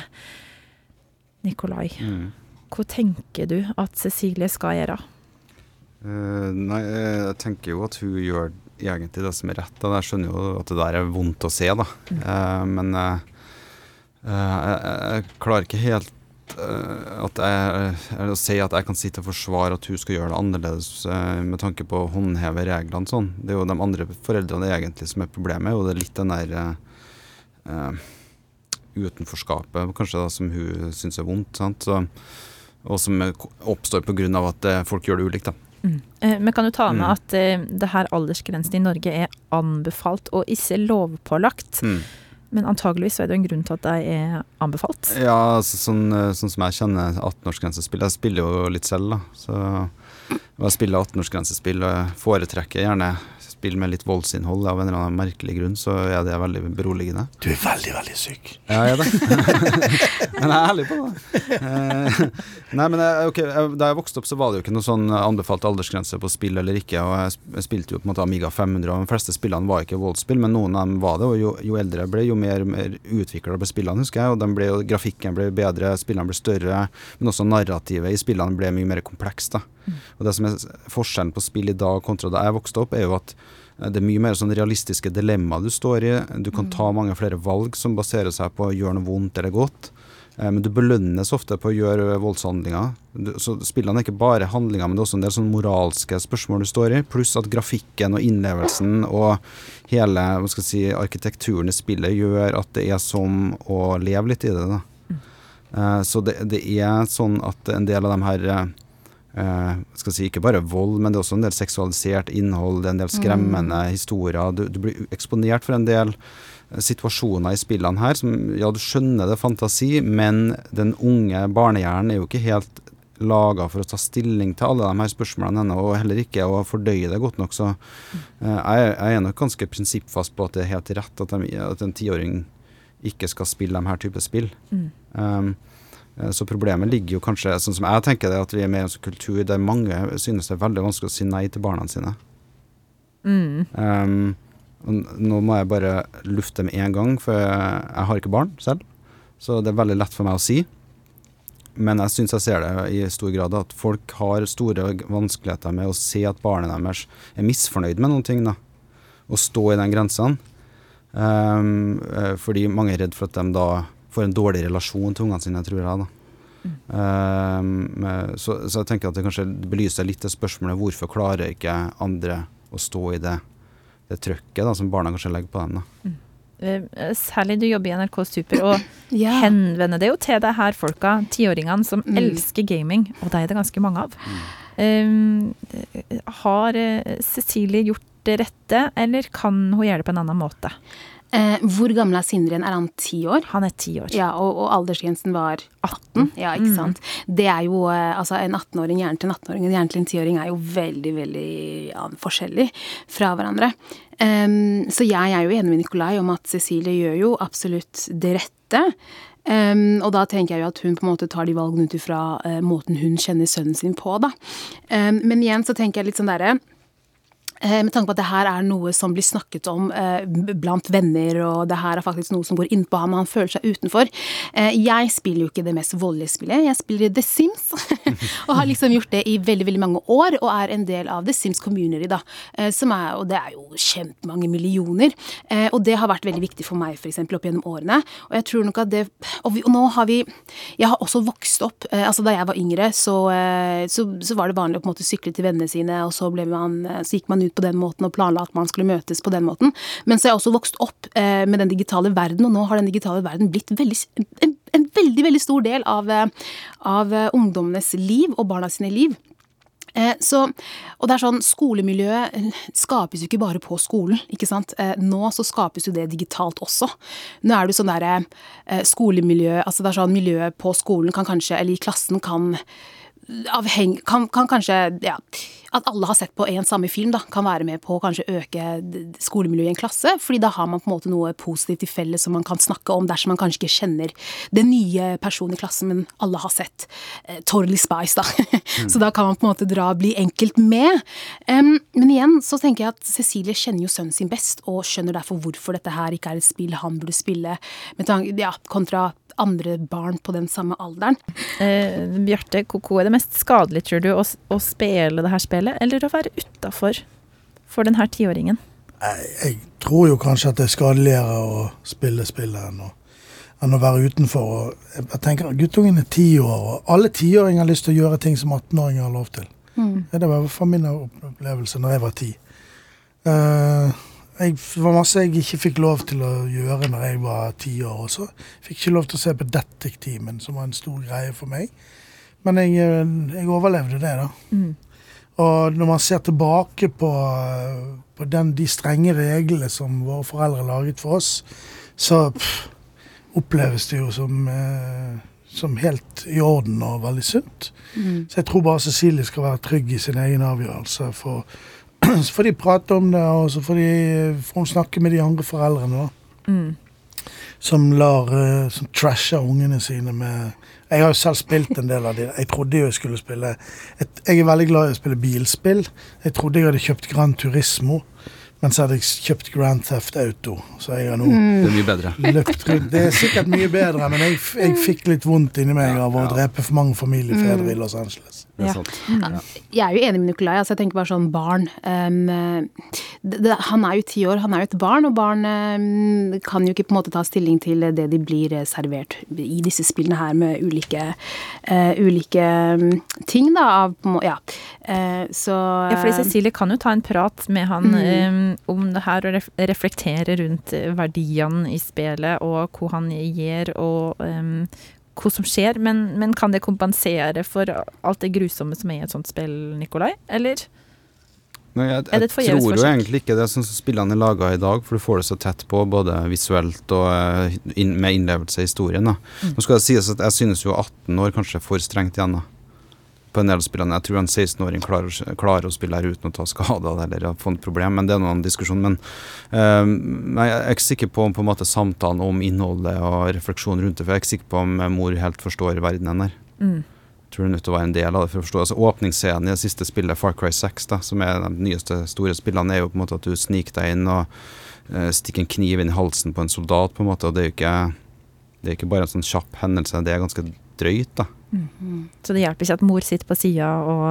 B: Nikolai,
D: Mm.
B: hva tenker du at Cecilie skal gjøre?
D: Uh, nei, eh, jeg tenker jo at hun gjør egentlig det som er rett. Da. Jeg skjønner jo at det der er vondt å se, da. Eh, men uh, jeg, jeg klarer ikke helt at jeg, å si at jeg kan sitte og forsvare at hun skal gjøre det annerledes med tanke på å håndheve reglene sånn. Det er jo de andre foreldrene egentlig som er problemet, og det er litt den der utenforskapet kanskje da, som hun syns er vondt. Sant? Så, og som oppstår pga. at eh, folk gjør det ulikt. da.
B: Eh, Men kan du ta med
D: Mm.
B: at eh, det her aldersgrensen i Norge er anbefalt og ikke lovpålagt?
D: Mm.
B: Men antageligvis er det en grunn til at de er anbefalt.
D: Ja, altså, sånn, sånn som jeg kjenner 18-årsgrensespill Jeg spiller jo litt selv, da. Så jeg spiller 18-årsgrensespill, og foretrekker gjerne spill med litt voldsinnhold. Av en eller annen merkelig grunn så er det veldig beroligende.
C: Du er veldig, veldig syk.
D: Ja, jeg er det. men jeg er ærlig på det. Eh, nei, men jeg, okay, Da jeg vokste opp, så var det jo ikke noe sånn anbefalt aldersgrense på spill eller ikke. Og jeg, spilte jo på en måte Amiga 500, og de fleste spillene var ikke voldsspill, men noen av dem var det. Og jo, jo eldre jeg ble, jo mer, mer utvikla ble spillene, husker jeg. Og de ble, grafikken ble bedre, spillene ble større, men også narrativet i spillene ble mye mer komplekst. da. Og det som er forskjellen på spill i dag kontra da jeg vokste opp, er jo at eh, det er mye mer sånn realistiske dilemmaer du står i. Du kan ta mange flere valg som baserer seg på å gjøre noe vondt eller godt. Eh, Men du belønnes ofte på å gjøre voldshandlinger. Så spillene er ikke bare handlinger, men det er også en del sånn moralske spørsmål du står i. Pluss at grafikken og innlevelsen og hele hva skal jeg si, arkitekturen i spillet gjør at det er som å leve litt i det. da. Eh, Så det, det er sånn at en del av de her eh, eh, skal si, Ikke bare vold, men det er også en del seksualisert innhold, det er en del skremmende historier. Du, du blir eksponert for en del eh, situasjoner i spillene her som Ja, du skjønner det er fantasi, men den unge barnehjernen er jo ikke helt laga for å ta stilling til alle de her spørsmålene ennå, og heller ikke å fordøye det godt nok. Så eh, jeg, jeg er nok ganske prinsippfast på at det er helt rett at, de, at en tiåring ikke skal spille de her type spill.
B: Mm.
D: Um, eh, så problemet ligger jo kanskje, sånn som jeg tenker det, at vi er mer en sånn kultur der mange synes det er veldig vanskelig å si nei til barna sine.
B: Mm.
D: Um, nå må jeg bare lufte med en gang, for jeg, har ikke barn selv. Så det er veldig lett for meg å si. men jeg syns jeg ser det i stor grad at folk har store vanskeligheter med å se at barnet deres er misfornøyd med noen ting. da, Og stå i den grensen. Um, fordi mange er redd for at de da får en dårlig relasjon til ungene sine, tror jeg. da. Um, så, så, jeg tenker at det kanskje belyser litt det spørsmålet hvorfor klarer ikke andre å stå i det, det trøkket da, som barna kanskje legger på dem. da.
B: Mm. Uh, særlig du jobber i NRK Super og
E: Ja.
B: henvender det jo til det her folka, tiåringene, som
E: Mm.
B: elsker gaming, og det er det ganske mange av. Um, har uh, Cecilie gjort det rette, eller kan hun gjøre det på en annen måte?
E: Eh, hvor gammel er Sindre igjen? Er han ti år?
B: Han er ti år.
E: Ja, og, og aldersgrensen var 18. Ja, ikke sant. Det er jo eh, Altså, en 18-åring, hjernen til en 18-åring og hjernen til en 10-åring er jo veldig, veldig ja, forskjellig fra hverandre. Um, så jeg er jo enig med Nikolai om at Cecilie gjør jo absolutt det rette. Um, og da tenker jeg jo at hun på en måte tar de valgene ut ifra uh, måten hun kjenner sønnen sin på, da. Um, men igjen så tenker jeg litt sånn derre Med tanke på at det her er noe som blir snakket om eh, blant venner, og det her er faktisk noe som går innpå ham, og han føler seg utenfor. Eh, jeg spiller jo ikke det mest voldelige spillet, jeg spiller The Sims. og har liksom gjort det i veldig veldig mange år, og er en del av The Sims Community, da. Eh, som er, og det er jo kjempemange millioner. Eh, og det har vært veldig viktig for meg, f.eks. opp gjennom årene. Og jeg tror nok at det Og, vi, og nå har vi Jeg har også vokst opp. Eh, altså da jeg var yngre, så, eh, så, så var det vanlig å på en måte sykle til vennene sine, og så, ble man, eh, så gikk man ut på den måten og planla at man skulle møtes på den måten. Men så har jeg også vokst opp eh, med den digitale verden, og nå har den digitale verden blitt veldig, en, en veldig, veldig stor del av, eh, av eh, ungdommenes liv og barna sine liv. Eh, Så, og det er sånn, Skolemiljøet skapes jo ikke bare på skolen. ikke sant? Nå så skapes jo det digitalt også. Nå er det jo sånn derre skolemiljø altså det er sånn Miljøet på skolen kan kanskje, eller i klassen kan avheng, kan, kan kanskje ja, At alle har sett på en samme film, da, kan være med på å kanskje øke skolemiljøet i en klasse. fordi da har man på en måte noe positivt i felles som man kan snakke om, dersom man kanskje ikke kjenner den nye personen i klassen, men alle har sett eh, Totally Spice, da. så da kan man på en måte dra bli enkelt med. Um, men igjen så tenker jeg at Cecilie kjenner jo sønnen sin best, og skjønner derfor hvorfor dette her ikke er et spill han burde spille, med tanke, ja, kontra andre barn på den samme alderen.
B: Eh, Bjarte, hvor er det mest skadelig, tror du, å, å spille det her spillet, eller å være utafor for den her tiåringen?
C: Jeg, jeg tror jo kanskje at det er skadeligere å spille spillet enn å, enn å være utenfor. Og jeg, tenker at Guttungen er ti år, og alle tiåringer har lyst til å gjøre ting som 18-åringer har lov til. Mm. Det var i hvert fall min opplevelse når jeg var ti. Eh, jeg, det var masse jeg ikke fikk lov til å gjøre når jeg var ti år. Og så fikk ikke lov til å se på Detektimen, som var en stor greie for meg. Men jeg, eh, jeg overlevde det, da. Og når man ser tilbake på, på den, de strenge reglene som våre foreldre laget for oss, så pff, oppleves det jo som, eh, som helt i orden og veldig sunt. Så jeg tror bare Cecilie skal være trygg i sin egen avgjørelse. For, så får de prate om det, og så får, de, får hun snakke med de andre foreldrene. da. Som lar, eh, som trasher ungene sine med Jeg har jo selv spilt en del av de. Jeg trodde jo jeg skulle spille et, Jeg er veldig glad i å spille bilspill. Jeg trodde jeg hadde kjøpt Grand Turismo, men så hadde jeg kjøpt Grand Theft Auto. Så jeg har nå
D: Det er mye bedre.
C: løpt rundt. Det er sikkert mye bedre, men jeg, jeg fikk litt vondt inni meg av å drepe for mange familiefedre i Los Angeles.
D: Det
B: Ja.
D: er sant.
E: Jeg er jo enig med Nikolai. altså jeg tenker bare sånn barn. Um, det, det, han er jo ti år, han er jo et barn, og barn um, kan jo ikke på en måte ta stilling til det de blir eh, servert i disse spillene her med ulike, uh, ulike um, ting, da. Av, ja. Uh, så
B: Ja, fordi Cecilie kan jo ta en prat med han eh, om det her, og reflektere rundt verdiene i spillet, og hva han gjør, og eh, hva som skjer. Men, men kan det kompensere for alt det grusomme som er i et sånt spill, Nikolai? Eller?
D: Nei, jeg, jeg tror jo egentlig ikke det er sånn som spillene er laga i dag, for du får det så tett på, både visuelt og eh, inn, med innlevelse i historien. Da.
B: Mm.
D: Nå skal det sies at jeg synes jo 18 år kanskje er for strengt igjen. da. På en del spillene. Jeg tror en 16-åring klarer, klarer å spille her uten å ta skade eller få et problem, men det er noen diskusjon. Men eh, jeg er ikke sikker på, på en måte samtalen om innholdet og refleksjonen rundt det, for jeg er ikke sikker på om mor helt forstår verdenen her.
B: Mm.
D: Jeg tror hun er nødt til å være en del av det for å forstå. Altså, åpningsscenen i det siste spillet, Far Cry 6, da, som er de nyeste store spillene, er jo på en måte at du sniker deg inn og eh, stikker en kniv inn i halsen på en soldat, på en måte. Og det er jo ikke, det er ikke bare en sånn kjapp hendelse, det er ganske drøyt, da.
B: Så det hjelper ikke at mor sitter på sida og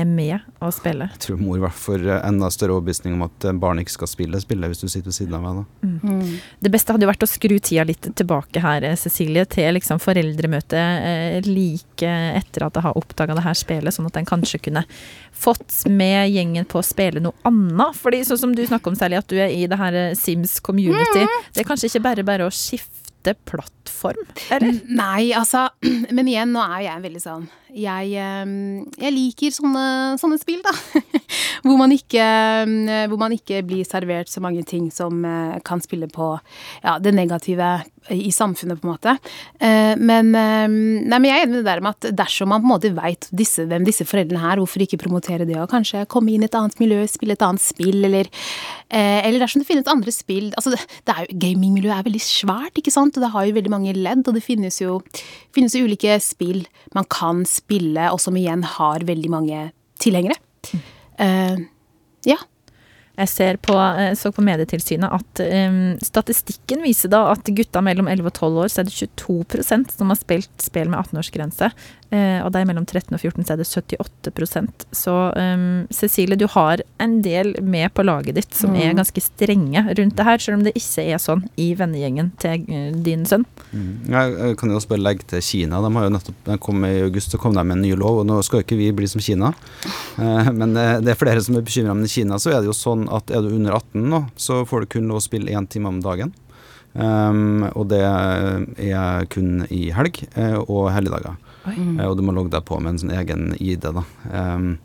B: er med og spiller.
D: Jeg tror mor var for enda større overbevisning om at eh, barn ikke skal spille spille hvis du sitter ved siden av meg. da.
E: Mm.
B: Det beste hadde jo vært å skru tida litt tilbake her, eh, Cecilie, til liksom foreldremøtet eh, like etter at jeg har oppdaga det her spillet, sånn at en kanskje kunne fått med gjengen på å spille noe annet. Fordi sånn som du snakker om, særlig, at du er i det her Sims community, det er kanskje ikke bare bare å skifte plattform, eller?
E: Nei, altså Men igjen, nå er jeg veldig sånn Jeg, eh, jeg liker sånne, sånne spill, da. hvor, man ikke, eh, hvor man ikke blir servert så mange ting som eh, kan spille på ja, det negative i samfunnet, på en måte. Eh, Men, eh, nei, men jeg er enig med det der med at dersom man på en måte veit hvem disse foreldrene er, hvorfor ikke promotere det, og kanskje komme inn i et annet miljø, spille et annet spill, eller, eh, eller dersom det finnes andre spill altså jo, Gamingmiljøet er veldig svært, ikke sant, og det har jo veldig mange ledd, og det finnes jo, finnes jo ulike spill man kan spille, og som igjen har veldig mange tilhengere. Uh, ja.
B: Jeg ser på, eh, så på Medietilsynet at um, statistikken viser da at gutta mellom 11 og 12 år så er det 22% som har spilt spill med 18-årsgrense. Eh, og er mellom 13 og 14 så er det 78% Så um, Cecilie, du har en del med på laget ditt som er
E: Mm.
B: ganske strenge rundt det her, selv om det ikke er sånn i vennegjengen til eh, din sønn.
D: Jeg, jeg kan jo også bare legge til Kina. De har jo nettopp, kom I august så kom de med en ny lov, og nå skal jo ikke vi bli som Kina. Eh, men det er flere som er bekymra. Men i Kina så er det jo sånn at er du under 18 nå, så får du kun lov å spille én time om dagen. Um, og det er kun i helg og helligdager. Eh, og du må logge deg på med en sånn egen ID, da. Um,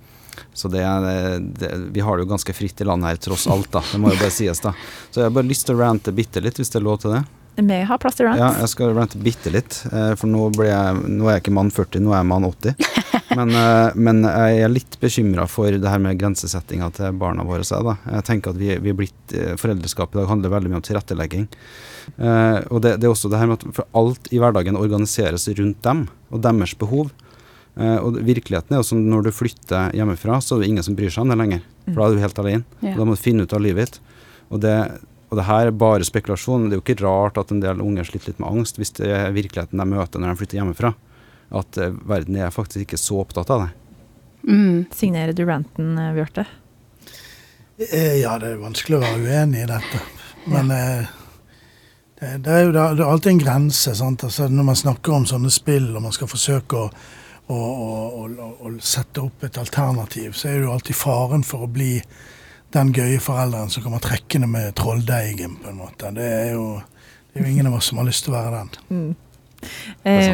D: så det, er- det, vi har det jo ganske fritt i landet her, tross alt, da. Det må jo bare sies, da. Så jeg har bare lyst til å rante bitte litt, hvis det er lov til det.
B: Vi har plass til rant.
D: Ja, jeg skal rante bitte litt, eh, for nå, ble jeg, nå er jeg ikke mann 40, nå er jeg mann 80. Men, eh, men jeg er litt bekymra for det her med grensesettinga til barna våre. Jeg, da. jeg tenker at vi, vi er blitt, Foreldreskapet, Foreldreskap i dag handler veldig mye om tilrettelegging. Eh, og det, det er også det her med at for alt i hverdagen organiseres rundt dem og deres behov. Eh, og virkeligheten er jo sånn når du flytter hjemmefra, så er det ingen som bryr seg om det lenger. For da er du helt alene.
E: Ja.
D: Og da må du finne ut av livet ditt. Og det, og det her er bare spekulasjon. Det er jo ikke rart at en del unger sliter litt med angst hvis det er virkeligheten de møter når de flytter hjemmefra. At eh, verden er faktisk ikke så opptatt av det.
E: Mm.
B: Signerer du ranten, eh, Bjarte?
C: Eh, Ja, det er vanskelig å være uenig i dette. Men eh, det, det er jo da, det er alltid en grense. sant? Altså, når man snakker om sånne spill, og man skal forsøke å, å, å, å, å sette opp et alternativ, så er det jo alltid faren for å bli den gøye forelderen som kommer trekkende med trolldeigen, på en måte. Det er jo, det er jo ingen av oss som har lyst til å være den.
B: Eh,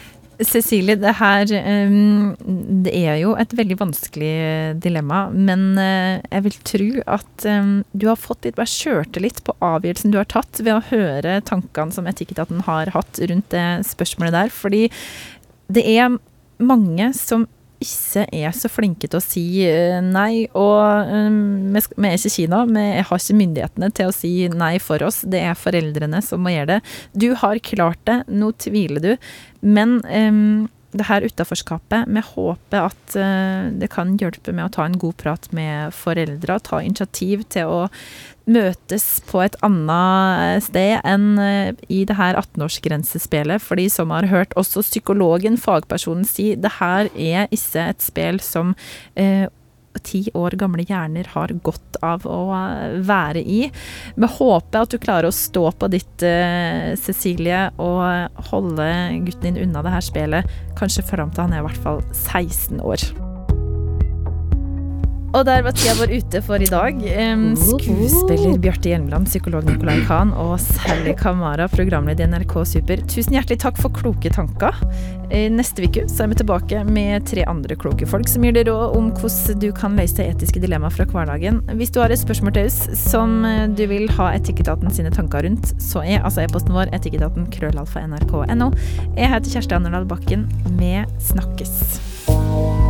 B: Cecilie, det her eh, Det er jo et veldig vanskelig dilemma, men eh, jeg vil tro at eh, du har fått litt bare kjørte litt på avgjørelsen du har tatt ved å høre tankene som Etikketaten har hatt rundt det spørsmålet der. Fordi det er mange som ikke er så flinke til å si eh, nei. Og um, vi er ikke Kina, vi har ikke myndighetene til å si nei for oss. Det er foreldrene som må gjøre det. Du har klart det, nå tviler du. Men um, det her utaforskapet, vi håper at uh, det kan hjelpe med å ta en god prat med foreldre, Ta initiativ til å møtes på et annet sted enn uh, i det her 18-årsgrensespillet. For de som har hørt også psykologen, fagpersonen, si det her er ikke et spill som eh, ti år gamle hjerner har godt av å eh, være i. Vi håper at du klarer å stå på ditt, eh, Cecilie, og holde gutten din unna det her spelet, kanskje fram til han er i hvert fall 16 år. Og der var tida vår ute for i dag. Skuespiller Bjarte Hjelmeland, psykolog Nicolai Kahn og Sally Kamara, programleder i NRK Super. Tusen hjertelig takk for kloke tanker. Neste uke så er vi tilbake med tre andre kloke folk som gir deg råd om hvordan du kan løse etiske dilemmaer fra hverdagen. Hvis du har et spørsmål til oss som du vil ha Etikketaten sine tanker rundt, så er altså e-posten vår etikketaten krøllalfa nrk.no. Jeg heter Kjersti Anderdal Bakken. Vi snakkes.